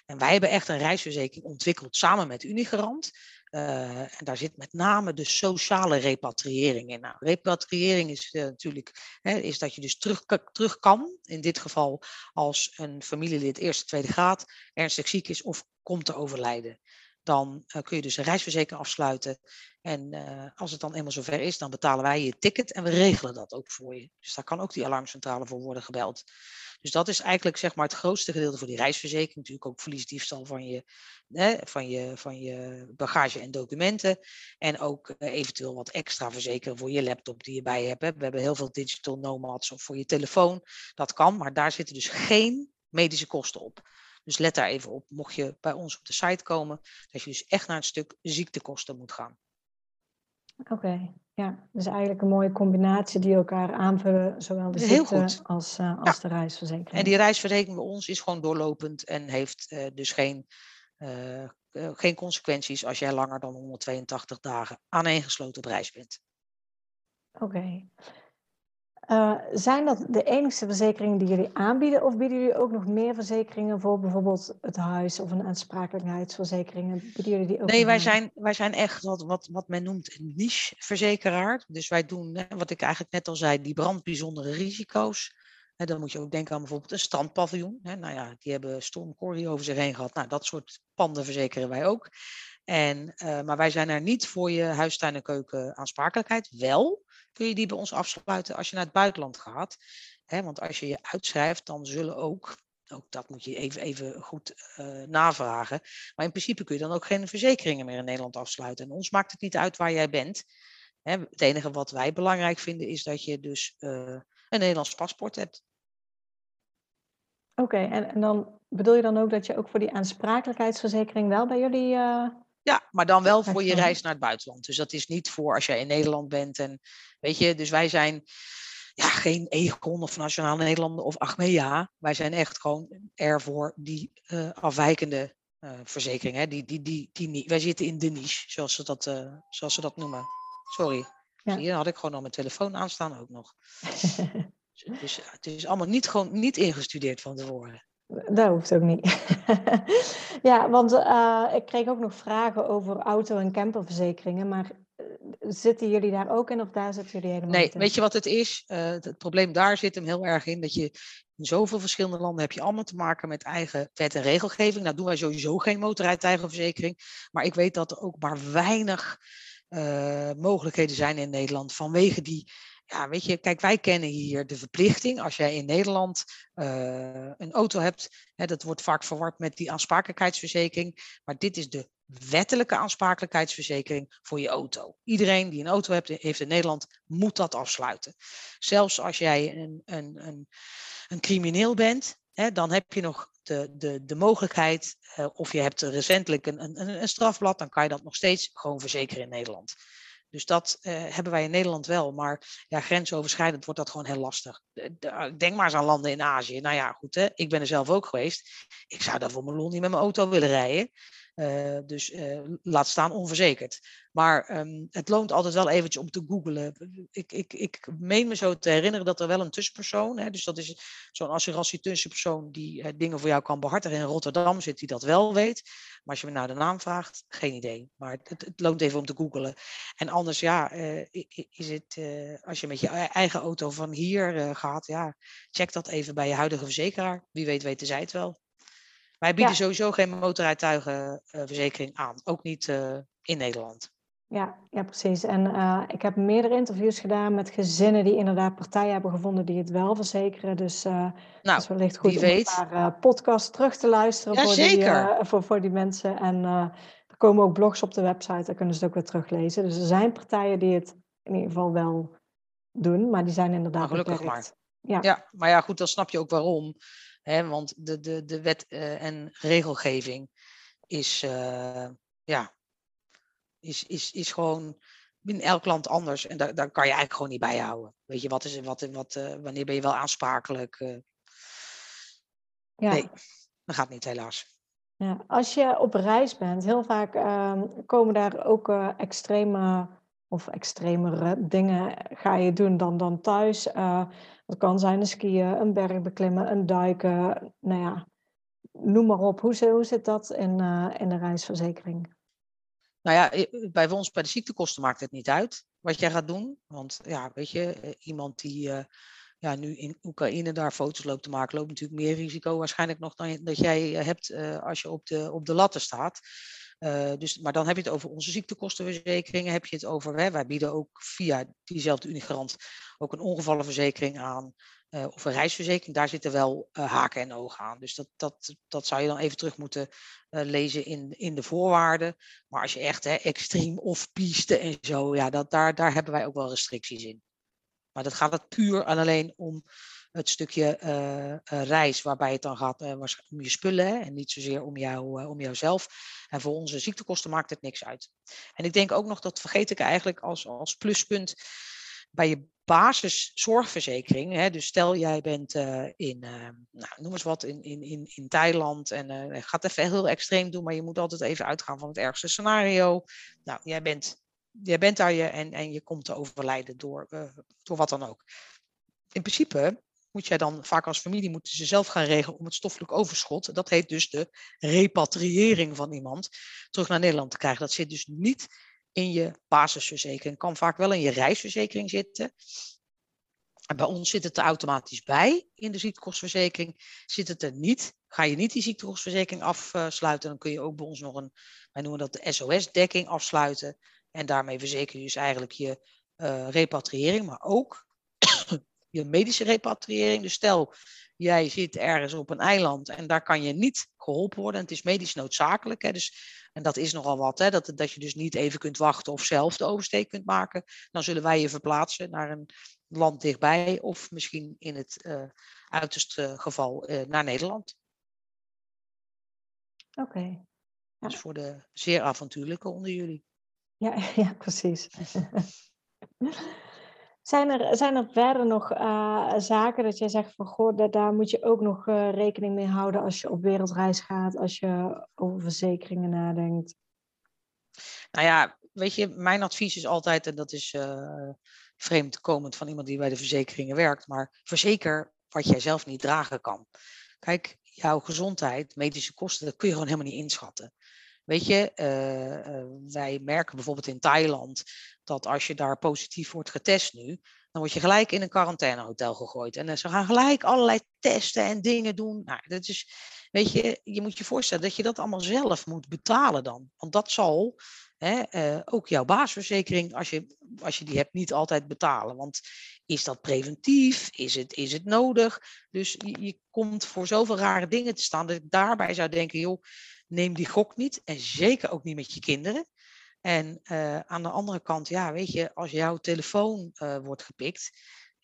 En wij hebben echt een reisverzekering ontwikkeld samen met Unigarant. Uh, en daar zit met name de sociale repatriëring in. Nou, repatriëring is uh, natuurlijk hè, is dat je dus terug, terug kan. In dit geval als een familielid eerste, tweede graad ernstig ziek is of komt te overlijden. Dan uh, kun je dus een reisverzekering afsluiten. En als het dan eenmaal zover is, dan betalen wij je ticket en we regelen dat ook voor je. Dus daar kan ook die alarmcentrale voor worden gebeld. Dus dat is eigenlijk zeg maar het grootste gedeelte voor die reisverzekering. Natuurlijk ook verliesdiefstal van je, hè, van je, van je bagage en documenten. En ook uh, eventueel wat extra verzekeren voor je laptop die je bij je hebt. Hè. We hebben heel veel digital nomads of voor je telefoon. Dat kan, maar daar zitten dus geen medische kosten op. Dus let daar even op, mocht je bij ons op de site komen, dat je dus echt naar een stuk ziektekosten moet gaan. Oké, ja. Dus eigenlijk een mooie combinatie die elkaar aanvullen, zowel de ziekte als, uh, als de reisverzekering. En die reisverzekering bij ons is gewoon doorlopend en heeft uh, dus geen, uh, geen consequenties als jij langer dan 182 dagen aaneengesloten op reis bent. Oké. Uh, zijn dat de enige verzekeringen die jullie aanbieden of bieden jullie ook nog meer verzekeringen voor bijvoorbeeld het huis of een aansprakelijkheidsverzekering? Bieden jullie die ook nee, wij zijn, wij zijn echt wat, wat, wat men noemt een niche-verzekeraar. Dus wij doen, wat ik eigenlijk net al zei, die brandbijzondere risico's. Hè, dan moet je ook denken aan bijvoorbeeld een strandpaviljoen. Hè, nou ja, die hebben Storm Corrie over zich heen gehad. Nou, dat soort panden verzekeren wij ook. En, uh, maar wij zijn er niet voor je huistuin- en keuken aansprakelijkheid. Wel kun je die bij ons afsluiten als je naar het buitenland gaat. want als je je uitschrijft, dan zullen ook, ook dat moet je even, even goed uh, navragen. Maar in principe kun je dan ook geen verzekeringen meer in Nederland afsluiten. En ons maakt het niet uit waar jij bent. het enige wat wij belangrijk vinden is dat je dus uh, een Nederlands paspoort hebt. Oké, en, en, dan bedoel je dan ook dat je ook voor die aansprakelijkheidsverzekering wel bij jullie ja, maar dan wel voor je reis naar het buitenland. Dus dat is niet voor als jij in Nederland bent. En weet je, dus wij zijn ja, geen Egon of Nationaal Nederlanden of Achmea. Wij zijn echt gewoon er voor die uh, afwijkende uh, verzekering. Hè? Die, die, die, die, wij zitten in de niche, zoals ze dat, uh, zoals ze dat noemen. Sorry. Ja. Je, had ik gewoon al mijn telefoon aanstaan ook nog. *laughs* dus het is allemaal niet, gewoon, niet ingestudeerd van tevoren. Dat hoeft ook niet. *laughs* ja, want uh, ik kreeg ook nog vragen over auto- en camperverzekeringen. Maar eh, zitten jullie daar ook in of daar zitten jullie helemaal nee, weet je wat het is? Uh, het probleem daar zit hem heel erg in dat je in zoveel verschillende landen heb je allemaal te maken met eigen wet en regelgeving. Nou doen wij sowieso geen motorrijtuigenverzekering. Maar ik weet dat er ook maar weinig uh, mogelijkheden zijn in Nederland vanwege die ja, weet je, kijk, wij kennen hier de verplichting. Als jij in Nederland uh, een auto hebt, hè, dat wordt vaak verward met die aansprakelijkheidsverzekering. Maar dit is de wettelijke aansprakelijkheidsverzekering voor je auto. Iedereen die een auto heeft, heeft in Nederland, moet dat afsluiten. Zelfs als jij een, een, een, een crimineel bent, hè, dan heb je nog de, de, de mogelijkheid, uh, of je hebt recentelijk een, een, een strafblad, dan kan je dat nog steeds gewoon verzekeren in Nederland. Dus dat hebben wij in Nederland wel. Maar ja, grensoverschrijdend wordt dat gewoon heel lastig. Denk maar eens aan landen in Azië. Nou ja, goed, hè? ik ben er zelf ook geweest. Ik zou daar voor mijn lol niet met mijn auto willen rijden. Uh, dus uh, laat staan onverzekerd. Maar um, het loont altijd wel eventjes om te googlen. Ik, ik, ik meen me zo te herinneren dat er wel een tussenpersoon, hè, dus dat is zo'n assurantie tussenpersoon die uh, dingen voor jou kan behartigen in Rotterdam zit, die dat wel weet. Maar als je me naar de naam vraagt, geen idee. Maar het, het loont even om te googlen. En anders, ja, is het, als je met je eigen auto van hier gaat, ja, check dat even bij je huidige verzekeraar. Wie weet weten zij het wel. Wij bieden sowieso geen motorrijtuigenverzekering aan. Ook niet uh, in Nederland. Ja, ja precies. En uh, ik heb meerdere interviews gedaan met gezinnen die inderdaad partijen hebben gevonden die het wel verzekeren. Dus uh, nou, het is wellicht goed om weet. een paar podcasts terug te luisteren ja, voor, zeker. Die, voor, voor die mensen. En er komen ook blogs op de website, daar kunnen ze het ook weer teruglezen. Dus er zijn partijen die het in ieder geval wel doen, maar die zijn inderdaad maar gelukkig beperkt. maar. Ja. ja, maar ja, goed, dan snap je ook waarom. Hè, want de, de, de wet uh, en regelgeving is, uh, ja, is, is, is gewoon in elk land anders. En daar, daar kan je eigenlijk gewoon niet bij houden. Weet je, wat is, wat, wat, uh, wanneer ben je wel aansprakelijk? ja. Nee, dat gaat niet helaas. Ja, als je op reis bent, heel vaak uh, komen daar ook extreme of extremere dingen ga je doen dan, dan thuis. Uh, dat kan zijn een skiën, een berg beklimmen, een duiken. Nou ja, noem maar op. Hoe, zit dat in, uh, in de reisverzekering? Nou ja, bij ons bij de ziektekosten maakt het niet uit wat jij gaat doen. Want ja, weet je, eh, iemand die uh, ja, nu in Oekraïne daar foto's loopt te maken, loopt natuurlijk meer risico waarschijnlijk nog dan dat jij hebt als je op de, op de latten staat. Uh, dus, maar dan heb je het over onze ziektekostenverzekeringen, heb je het over, hè, wij bieden ook via diezelfde Unigarant ook een ongevallenverzekering aan uh, of een reisverzekering. Daar zitten wel uh, haken en ogen aan. Dus dat, dat, dat zou je dan even terug moeten lezen in, in de voorwaarden. Maar als je echt hè, extreem off-piste en zo, ja, dat, daar, daar hebben wij ook wel restricties in. Maar dat gaat het puur en alleen om het stukje uh, reis, waarbij het dan gaat uh, om je spullen hè, en niet zozeer om, jou, om jouzelf. En voor onze ziektekosten maakt het niks uit. En ik denk ook nog, dat vergeet ik eigenlijk als, als pluspunt bij je basiszorgverzekering. Hè, dus stel jij bent in, nou, noem eens wat, in, in, in, in Thailand en uh, gaat even heel extreem doen, maar je moet altijd even uitgaan van het ergste scenario. Nou, jij bent, jij bent daar je en, en je komt te overlijden door, door wat dan ook. In principe moet jij dan vaak als familie moeten ze zelf gaan regelen om het stoffelijk overschot. Dat heet dus de repatriëring van iemand terug naar Nederland te krijgen. Dat zit dus niet in je basisverzekering. Kan vaak wel in je reisverzekering zitten. En bij ons zit het er automatisch bij in de ziektekostenverzekering. Zit het er niet, ga je niet die ziektekostenverzekering afsluiten, dan kun je ook bij ons nog een, wij noemen dat de SOS-dekking afsluiten. En daarmee verzeker je dus eigenlijk je uh, repatriëring, maar ook je medische repatriëring. Dus stel, jij zit ergens op een eiland en daar kan je niet geholpen worden. En het is medisch noodzakelijk. Hè, dus, en dat is nogal wat, hè, dat, dat je dus niet even kunt wachten of zelf de oversteek kunt maken. Dan zullen wij je verplaatsen naar een land dichtbij of misschien in het uh, uiterste geval uh, naar Nederland. Oké. Okay. Ja. Dus voor de zeer avontuurlijke onder jullie. Ja, *laughs* ja precies. *laughs* Zijn er, zijn er verder nog uh, zaken dat jij zegt van goh, daar, daar moet je ook nog uh, rekening mee houden als je op wereldreis gaat, als je over verzekeringen nadenkt? Nou ja, weet je, mijn advies is altijd, en dat is uh, vreemd komend van iemand die bij de verzekeringen werkt, maar verzeker wat jij zelf niet dragen kan. Kijk, jouw gezondheid, medische kosten, dat kun je gewoon helemaal niet inschatten. Weet je, uh, uh, wij merken bijvoorbeeld in Thailand dat als je daar positief wordt getest nu, dan word je gelijk in een quarantainehotel gegooid. En ze gaan gelijk allerlei testen en dingen doen. Nou, dat is, weet je, je moet je voorstellen dat je dat allemaal zelf moet betalen dan. Want dat zal hè, ook jouw baasverzekering, als je, als je die hebt, niet altijd betalen. Want is dat preventief? Is het, is het nodig? Dus je, je komt voor zoveel rare dingen te staan dat ik daarbij zou denken, joh, neem die gok niet. En zeker ook niet met je kinderen. En uh, aan de andere kant, ja, weet je, als jouw telefoon uh, wordt gepikt,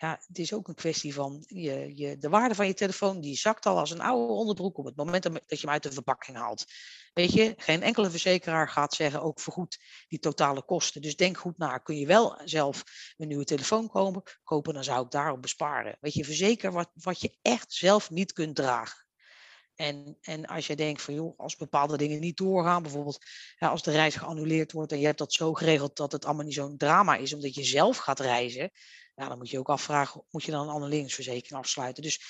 ja, het is ook een kwestie van je, je, de waarde van je telefoon, die zakt al als een oude onderbroek op het moment dat je hem uit de verpakking haalt. Weet je, geen enkele verzekeraar gaat zeggen ook vergoed die totale kosten. Dus denk goed na. Kun je wel zelf een nieuwe telefoon kopen, kopen dan zou ik daarop besparen. Weet je, verzeker wat, wat je echt zelf niet kunt dragen. En, en als je denkt van joh, als bepaalde dingen niet doorgaan, bijvoorbeeld ja, als de reis geannuleerd wordt en je hebt dat zo geregeld dat het allemaal niet zo'n drama is, omdat je zelf gaat reizen, dan moet je ook afvragen, moet je dan een annuleringsverzekering afsluiten? Dus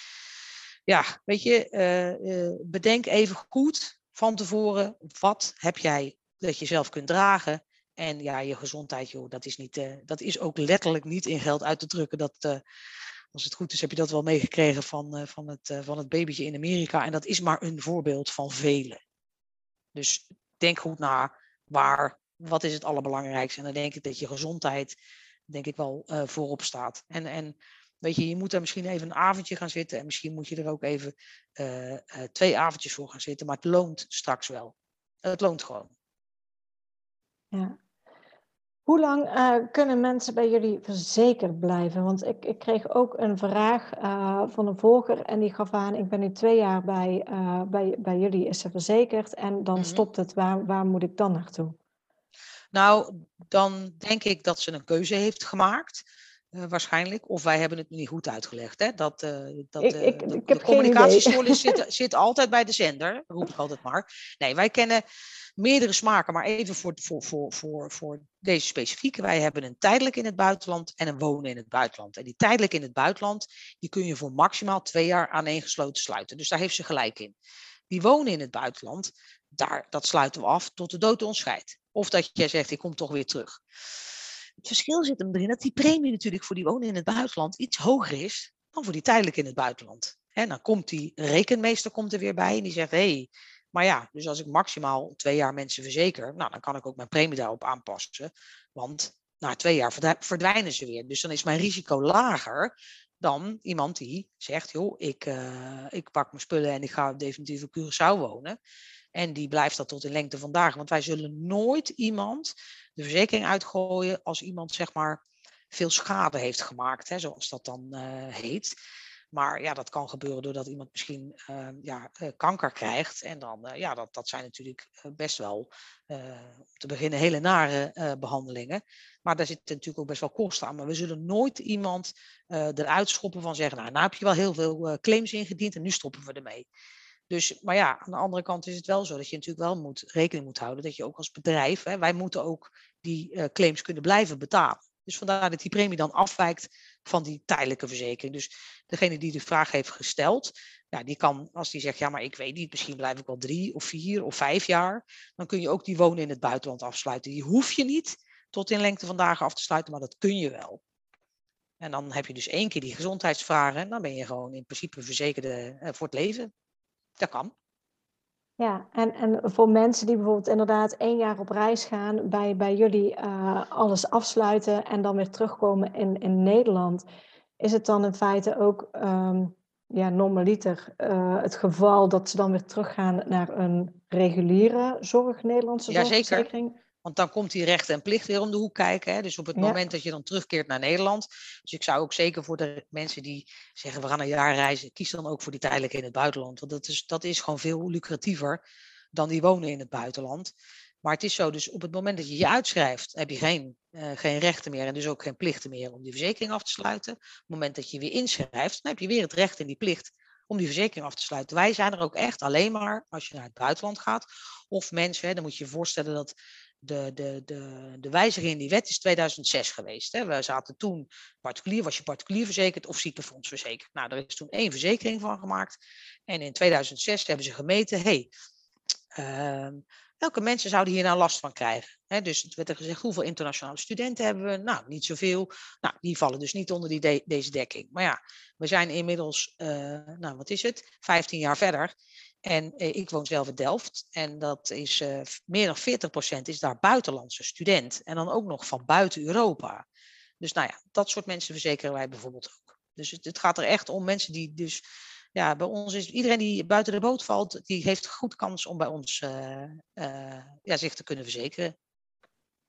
ja, weet je, uh, uh, bedenk even goed van tevoren, wat heb jij dat je zelf kunt dragen? En ja, je gezondheid, joh, dat is, niet, uh, dat is ook letterlijk niet in geld uit te drukken. Dat, als het goed is, heb je dat wel meegekregen van, van, het, van het babytje in Amerika. En dat is maar een voorbeeld van vele. Dus denk goed na, waar, wat is het allerbelangrijkste? En dan denk ik dat je gezondheid denk ik wel uh, voorop staat. En, en weet je, je moet er misschien even een avondje gaan zitten en misschien moet je er ook even twee avondjes voor gaan zitten, maar het loont straks wel. Het loont gewoon. Ja. Hoe lang kunnen mensen bij jullie verzekerd blijven? Want ik, ik kreeg ook een vraag van een volger en die gaf aan, ik ben nu twee jaar bij, bij, bij jullie, is ze verzekerd en dan mm -hmm. stopt het. Waar, waar moet ik dan naartoe? Nou, dan denk ik dat ze een keuze heeft gemaakt. Uh, waarschijnlijk. Of wij hebben het niet goed uitgelegd. Hè? Dat, uh, dat, ik, ik, de, ik heb de communicatiestoornis *laughs* zit, zit altijd bij de zender, roep ik altijd maar. Nee, wij kennen meerdere smaken, maar even voor, voor, voor, voor, voor deze specifieke. Wij hebben een tijdelijk in het buitenland en een wonen in het buitenland. En die tijdelijk in het buitenland, die kun je voor maximaal twee jaar aaneengesloten sluiten. Dus daar heeft ze gelijk in. Die wonen in het buitenland, daar, dat sluiten we af tot de dood ons scheidt. Of dat jij zegt, ik kom toch weer terug. Het verschil zit hem erin dat die premie natuurlijk voor die wonen in het buitenland iets hoger is dan voor die tijdelijk in het buitenland. En dan komt die rekenmeester komt er weer bij en die zegt, hey, maar ja, dus als ik maximaal twee jaar mensen verzeker, nou, dan kan ik ook mijn premie daarop aanpassen. Want na twee jaar verdwijnen ze weer. Dus dan is mijn risico lager dan iemand die zegt, joh, ik, uh, ik pak mijn spullen en ik ga definitief op Curaçao wonen. En die blijft dat tot in lengte vandaag. Want wij zullen nooit iemand de verzekering uitgooien als iemand zeg maar veel schade heeft gemaakt, hè, zoals dat dan uh, heet. Maar ja, dat kan gebeuren doordat iemand misschien uh, ja, uh, kanker krijgt. En dan, ja, dat, dat zijn natuurlijk best wel, om te beginnen, hele nare behandelingen. Maar daar zitten natuurlijk ook best wel kosten aan. Maar we zullen nooit iemand eruit schoppen van zeggen, nou, nou heb je wel heel veel claims ingediend en nu stoppen we ermee. Dus, maar ja, aan de andere kant is het wel zo dat je natuurlijk wel moet, rekening moet houden dat je ook als bedrijf, hè, wij moeten ook die claims kunnen blijven betalen. Dus vandaar dat die premie dan afwijkt van die tijdelijke verzekering. Dus degene die de vraag heeft gesteld, die kan, als die zegt, ja, maar ik weet niet, misschien blijf ik wel drie of vier of vijf jaar, dan kun je ook die wonen in het buitenland afsluiten. Die hoef je niet tot in lengte van dagen af te sluiten, maar dat kun je wel. En dan heb je dus één keer die gezondheidsvragen en dan ben je gewoon in principe verzekerde uh, voor het leven. Dat kan. Ja, en, en voor mensen die bijvoorbeeld inderdaad één jaar op reis gaan, bij, bij jullie uh, alles afsluiten en dan weer terugkomen in, in Nederland, is het dan in feite ook um, ja, normaliter uh, het geval dat ze dan weer teruggaan naar een reguliere zorg, Nederlandse zorgverzekering? Want dan komt die rechten en plicht weer om de hoek kijken. Hè? Dus op het ja. moment dat je dan terugkeert naar Nederland. Dus ik zou ook zeker voor de mensen die zeggen we gaan een jaar reizen, kies dan ook voor die tijdelijke in het buitenland. Want dat is, dat is gewoon veel lucratiever dan die wonen in het buitenland. Maar het is zo, dus op het moment dat je je uitschrijft, heb je geen, uh, geen rechten meer en dus ook geen plichten meer om die verzekering af te sluiten. Op het moment dat je weer inschrijft, dan heb je weer het recht en die plicht om die verzekering af te sluiten. Wij zijn er ook echt alleen maar als je naar het buitenland gaat. Of mensen, hè, dan moet je je voorstellen dat de, de, de, de wijziging in die wet is 2006 geweest. Hè. We zaten toen particulier, was je particulier verzekerd of ziekenfonds verzekerd. Nou, er is toen één verzekering van gemaakt. En in 2006 hebben ze gemeten, hey, uh, welke mensen zouden hier nou last van krijgen? Dus het werd er gezegd, hoeveel internationale studenten hebben we? Nou, niet zoveel. Nou, die vallen dus niet onder die de deze dekking. Maar ja, we zijn inmiddels, uh, nou wat is het, 15 jaar verder. En eh, ik woon zelf in Delft. En dat is uh, meer dan 40% is daar buitenlandse student. En dan ook nog van buiten Europa. Dus nou ja, dat soort mensen verzekeren wij bijvoorbeeld ook. Dus het, het gaat er echt om mensen die dus ja, bij ons is iedereen die buiten de boot valt, die heeft goed kans om bij ons uh, uh, ja, zich te kunnen verzekeren.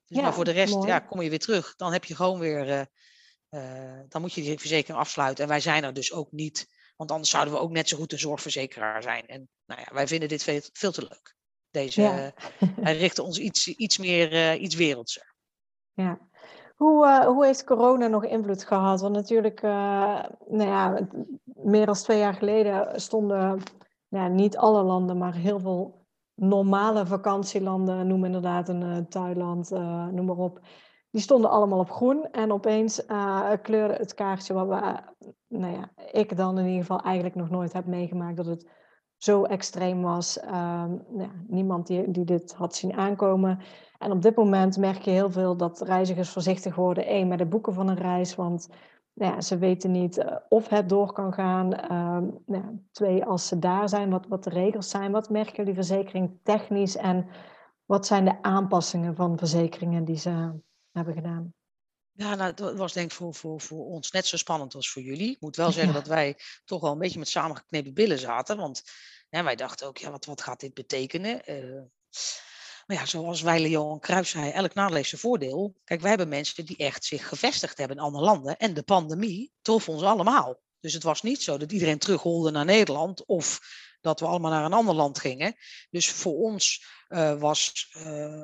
Dus ja, maar voor de rest ja, kom je weer terug. Dan heb je gewoon weer dan moet je die verzekering afsluiten. En wij zijn er dus ook niet, want anders zouden we ook net zo goed een zorgverzekeraar zijn. En nou ja, wij vinden dit veel, veel te leuk. Deze, wij richten ons iets, iets meer, iets wereldser. Ja, hoe, uh, hoe heeft corona nog invloed gehad? Want natuurlijk, uh, nou ja, meer dan twee jaar geleden stonden nou ja, niet alle landen, maar heel veel normale vakantielanden, noem inderdaad een Thailand, noem maar op. Die stonden allemaal op groen en opeens kleurde het kaartje wat we, nou ja, ik dan in ieder geval eigenlijk nog nooit heb meegemaakt dat het zo extreem was. Ehm, nou, niemand die, die dit had zien aankomen. En op dit moment merk je heel veel dat reizigers voorzichtig worden. Eén, met het boeken van een reis, want nou ja, ze weten niet eh, of het door kan gaan. Ehm, nou, twee, als ze daar zijn, wat, wat de regels zijn. Wat merken jullie verzekering technisch en wat zijn de aanpassingen van verzekeringen die ze hebben gedaan? Ja, nou, dat was denk ik voor, voor, voor ons net zo spannend als voor jullie. Ik moet wel zeggen dat wij toch wel een beetje met samengeknepen billen zaten. Want wij dachten ook, ja, wat, wat gaat dit betekenen? Uh, maar ja, zoals wij Johan Cruijff zei, elk nadeel heeft zijn voordeel. Kijk, wij hebben mensen die echt zich gevestigd hebben in andere landen. En de pandemie trof ons allemaal. Dus het was niet zo dat iedereen terugholde naar Nederland of dat we allemaal naar een ander land gingen. Dus voor ons uh, was uh,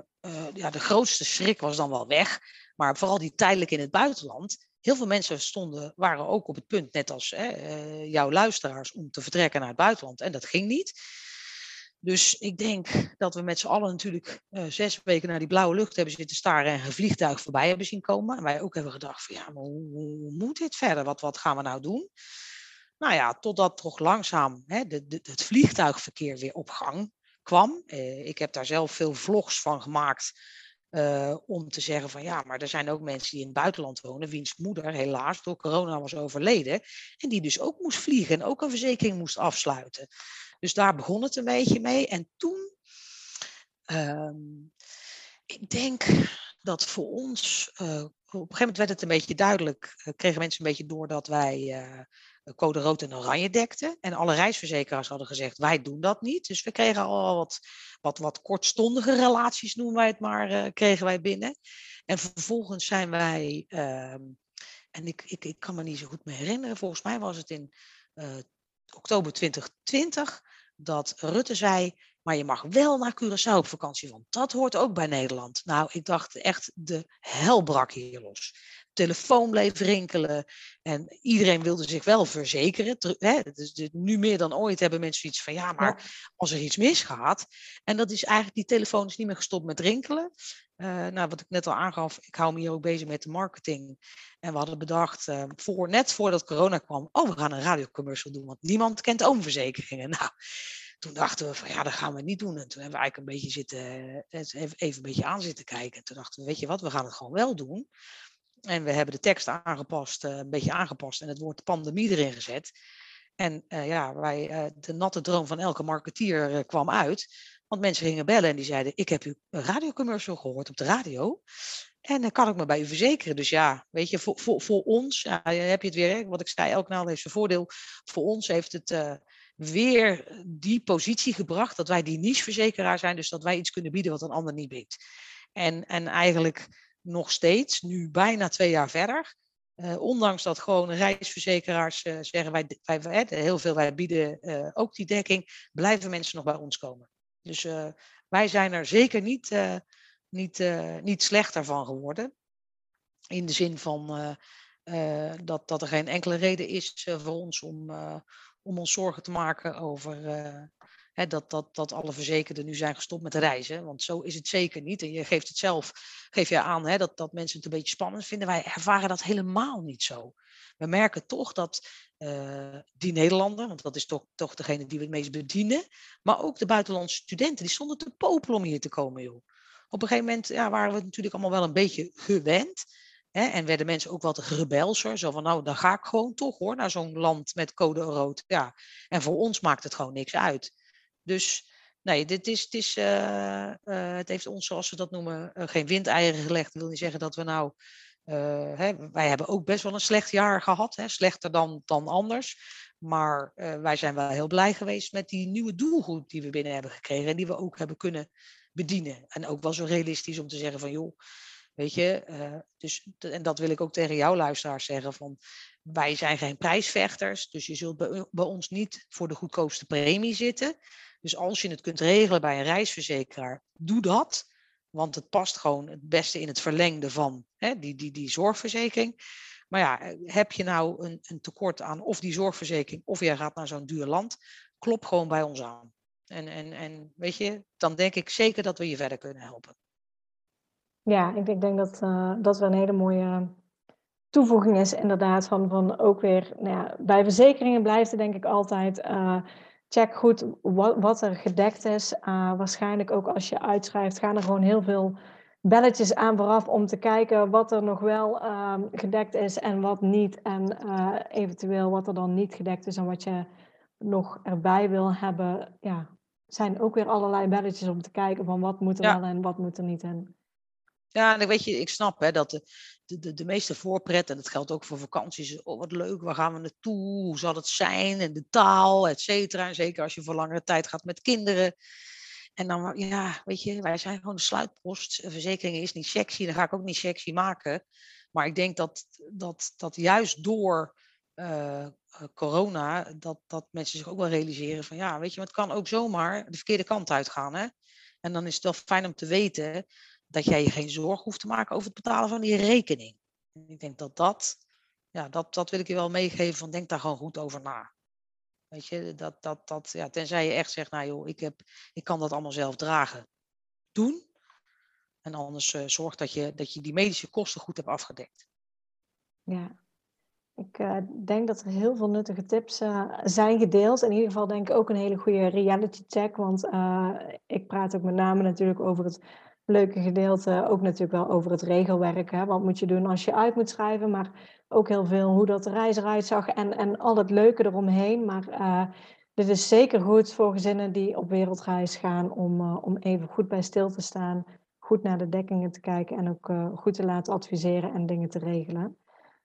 ja, de grootste schrik was dan wel weg. Maar vooral die tijdelijk in het buitenland. Heel veel mensen stonden, waren ook op het punt, net als jouw luisteraars, om te vertrekken naar het buitenland. En dat ging niet. Dus ik denk dat we met z'n allen natuurlijk zes weken naar die blauwe lucht hebben zitten staren en een vliegtuig voorbij hebben zien komen. En wij ook hebben gedacht van ja, maar hoe, hoe moet dit verder? Wat, wat gaan we nou doen? Nou ja, totdat toch langzaam hè, de, het vliegtuigverkeer weer op gang kwam. Uh, ik heb daar zelf veel vlogs van gemaakt uh, om te zeggen van ja, maar er zijn ook mensen die in het buitenland wonen, wiens moeder helaas door corona was overleden. En die dus ook moest vliegen en ook een verzekering moest afsluiten. Dus daar begon het een beetje mee. En toen, um, ik denk dat voor ons, uh, op een gegeven moment werd het een beetje duidelijk, kregen mensen een beetje door dat wij code rood en oranje dekten. En alle reisverzekeraars hadden gezegd, wij doen dat niet. Dus we kregen al wat, wat, wat kortstondige relaties, noemen wij het maar, kregen wij binnen. En vervolgens zijn wij, ehm, en ik, ik, ik kan me niet zo goed meer herinneren, volgens mij was het in oktober 2020 dat Rutte zei, maar je mag wel naar Curaçao op vakantie, want dat hoort ook bij Nederland. Nou, ik dacht echt, de hel brak hier los. Telefoon bleef rinkelen en iedereen wilde zich wel verzekeren. Hè, dus nu meer dan ooit hebben mensen iets van, ja, maar als er iets misgaat. En dat is eigenlijk, die telefoon is niet meer gestopt met rinkelen. Uh, nou, wat ik net al aangaf, ik hou me hier ook bezig met de marketing. En we hadden bedacht, uh, voor, net voordat corona kwam, oh, we gaan een radiocommercial doen, want niemand kent oomverzekeringen. *laughs* Nou, toen dachten we van ja, dat gaan we niet doen. En toen hebben we eigenlijk een beetje zitten, eh, even, even een beetje aan zitten kijken. En toen dachten we, weet je wat, we gaan het gewoon wel doen. En we hebben de tekst aangepast, een beetje aangepast en het woord pandemie erin gezet. En uh, ja, wij, de natte droom van elke marketeer kwam uit. Want mensen gingen bellen en die zeiden: Ik heb uw radiocommercial gehoord op de radio. En dan kan ik me bij u verzekeren. Dus ja, weet je, voor, voor, voor ons ja, heb je het weer, wat ik zei, elk nadeel heeft zijn voordeel. Voor ons heeft het weer die positie gebracht dat wij die nicheverzekeraar zijn. Dus dat wij iets kunnen bieden wat een ander niet biedt. En, en eigenlijk nog steeds, nu bijna twee jaar verder, uh, ondanks dat gewoon reisverzekeraars uh, zeggen wij, wij, heel veel wij bieden uh, ook die dekking, blijven mensen nog bij ons komen. Dus wij zijn er zeker niet, niet, niet slechter van geworden. In de zin van dat, dat er geen enkele reden is voor ons om, om ons zorgen te maken over dat, dat, dat alle verzekerden nu zijn gestopt met reizen. Want zo is het zeker niet. En je geeft het zelf geef je aan dat, dat mensen het een beetje spannend vinden. Wij ervaren dat helemaal niet zo. We merken toch dat uh, die Nederlander, want dat is toch, toch degene die we het meest bedienen, maar ook de buitenlandse studenten, die stonden te popelen om hier te komen, joh. Op een gegeven moment ja, waren we natuurlijk allemaal wel een beetje gewend. Hè, en werden mensen ook wat rebelser. Zo van, nou, dan ga ik gewoon toch hoor, naar zo'n land met code rood. Ja. En voor ons maakt het gewoon niks uit. Dus nee, dit is, het, is, uh, uh, het heeft ons, zoals we dat noemen, geen windeieren gelegd. Dat wil niet zeggen dat we nou hè, wij hebben ook best wel een slecht jaar gehad, hè, slechter dan, dan anders. Maar wij zijn wel heel blij geweest met die nieuwe doelgroep die we binnen hebben gekregen en die we ook hebben kunnen bedienen. En ook wel zo realistisch om te zeggen van joh, Weet je, dus, en dat wil ik ook tegen jouw luisteraars zeggen. Van, wij zijn geen prijsvechters, dus je zult bij, bij, ons niet voor de goedkoopste premie zitten. Dus als je het kunt regelen bij een reisverzekeraar, doe dat. Want het past gewoon het beste in het verlengde van hè, die, die, die zorgverzekering. Maar ja, eh, heb je nou een, een tekort aan of die zorgverzekering of jij gaat naar zo'n duur land, klop gewoon bij ons aan. En, en, en weet je, dan denk ik zeker dat we je verder kunnen helpen. Ja, ik denk, denk dat uh, dat wel een hele mooie toevoeging is, inderdaad. Van, van ook weer, nou ja, bij verzekeringen blijft het denk ik altijd. Uh, check goed wat, wat er gedekt is. Uh, waarschijnlijk ook als je uitschrijft, gaan er gewoon heel veel belletjes aan vooraf om te kijken wat er nog wel um, gedekt is en wat niet. En uh, eventueel wat er dan niet gedekt is en wat je nog erbij wil hebben. Ja, zijn ook weer allerlei belletjes om te kijken van wat moet er ja. wel en wat moet er niet in. Ja, en weet je, ik snap hè, dat de, de, de, meeste voorpret, en dat geldt ook voor vakanties, oh wat leuk, waar gaan we naartoe, hoe zal het zijn, en de taal, et cetera. En zeker als je voor langere tijd gaat met kinderen. En dan, ja, weet je, wij zijn gewoon de sluitpost. Verzekeringen is niet sexy, dan ga ik ook niet sexy maken. Maar ik denk dat, dat, dat juist door uh, corona, dat, dat mensen zich ook wel realiseren van, ja, weet je, het kan ook zomaar de verkeerde kant uitgaan. Hè? En dan is het wel fijn om te weten dat jij je geen zorgen hoeft te maken over het betalen van die rekening. Ik denk dat dat, ja, dat, dat wil ik je wel meegeven, van denk daar gewoon goed over na. Weet je, dat, dat, dat, ja, tenzij je echt zegt, nou joh, ik, heb, ik kan dat allemaal zelf dragen. Doen. En anders uh, zorg dat je, dat je die medische kosten goed hebt afgedekt. Ja, ik uh, denk dat er heel veel nuttige tips uh, zijn gedeeld. In ieder geval denk ik ook een hele goede reality check. Want ik praat ook met name natuurlijk over het leuke gedeelte ook natuurlijk wel over het regelwerk. Hè? Wat moet je doen als je uit moet schrijven, maar ook heel veel hoe dat de reis eruit zag en, en al het leuke eromheen. Maar uh, dit is zeker goed voor gezinnen die op wereldreis gaan om, uh, om even goed bij stil te staan, goed naar de dekkingen te kijken en ook uh, goed te laten adviseren en dingen te regelen.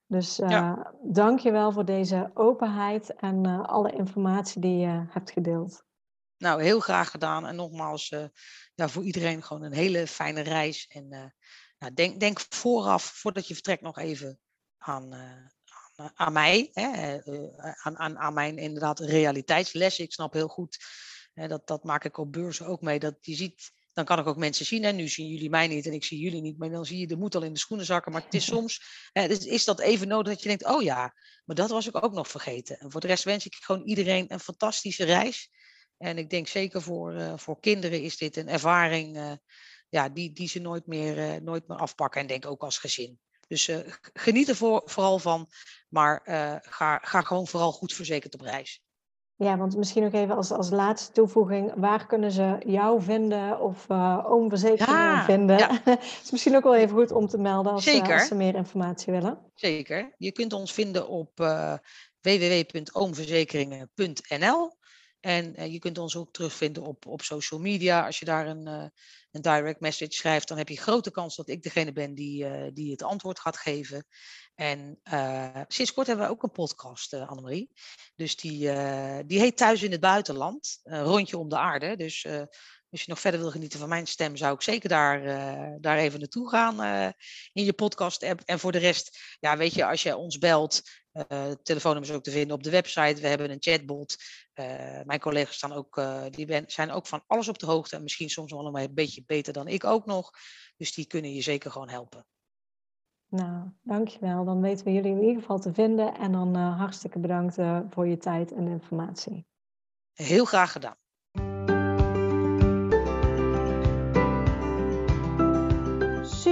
Dus ja. dank je wel voor deze openheid en alle informatie die je hebt gedeeld. Nou, heel graag gedaan. En nogmaals, uh, ja, voor iedereen gewoon een hele fijne reis. En uh, nou, denk, denk vooraf, voordat je vertrekt, nog even aan, uh, aan, aan, mij. Hè, aan, aan, aan mijn inderdaad realiteitslessen. Ik snap heel goed, dat, dat maak ik op beurzen ook mee. Dat je ziet, dan kan ik ook mensen zien. En nu zien jullie mij niet en ik zie jullie niet. Maar dan zie je de moed al in de schoenen zakken. Maar het is *laughs* soms, dus is dat even nodig dat je denkt, oh ja, maar dat was ik ook nog vergeten. En voor de rest wens ik gewoon iedereen een fantastische reis. En ik denk zeker voor, uh, voor kinderen is dit een ervaring uh, ja, die, die ze nooit meer, uh, nooit meer afpakken. En denk ook als gezin. Dus geniet er voor, vooral van, maar ga, ga gewoon vooral goed verzekerd op reis. Ja, want misschien nog even als, als laatste toevoeging. Waar kunnen ze jou vinden of uh, oomverzekeringen ja, vinden? Ja. Het *laughs* is misschien ook wel even goed om te melden als, uh, als, ze meer informatie willen. Zeker. Je kunt ons vinden op uh, www.oomverzekeringen.nl. En uh, je kunt ons ook terugvinden op, op social media. Als je daar een, uh, een direct message schrijft, dan heb je grote kans dat ik degene ben die, uh, die het antwoord gaat geven. En sinds kort hebben we ook een podcast, Annemarie. Dus die, die heet Thuis in het Buitenland. rondje om de aarde. Dus als je nog verder wil genieten van mijn stem, zou ik zeker daar, daar even naartoe gaan in je podcast app. En voor de rest, ja, weet je, als je ons belt, uh, telefoonnummer is ook te vinden op de website. We hebben een chatbot. Mijn collega's staan ook, die ben, zijn ook van alles op de hoogte. En misschien soms wel een beetje beter dan ik ook nog. Dus die kunnen je zeker gewoon helpen. Nou, dankjewel. Dan weten we jullie in ieder geval te vinden. En dan hartstikke bedankt voor je tijd en informatie. Heel graag gedaan.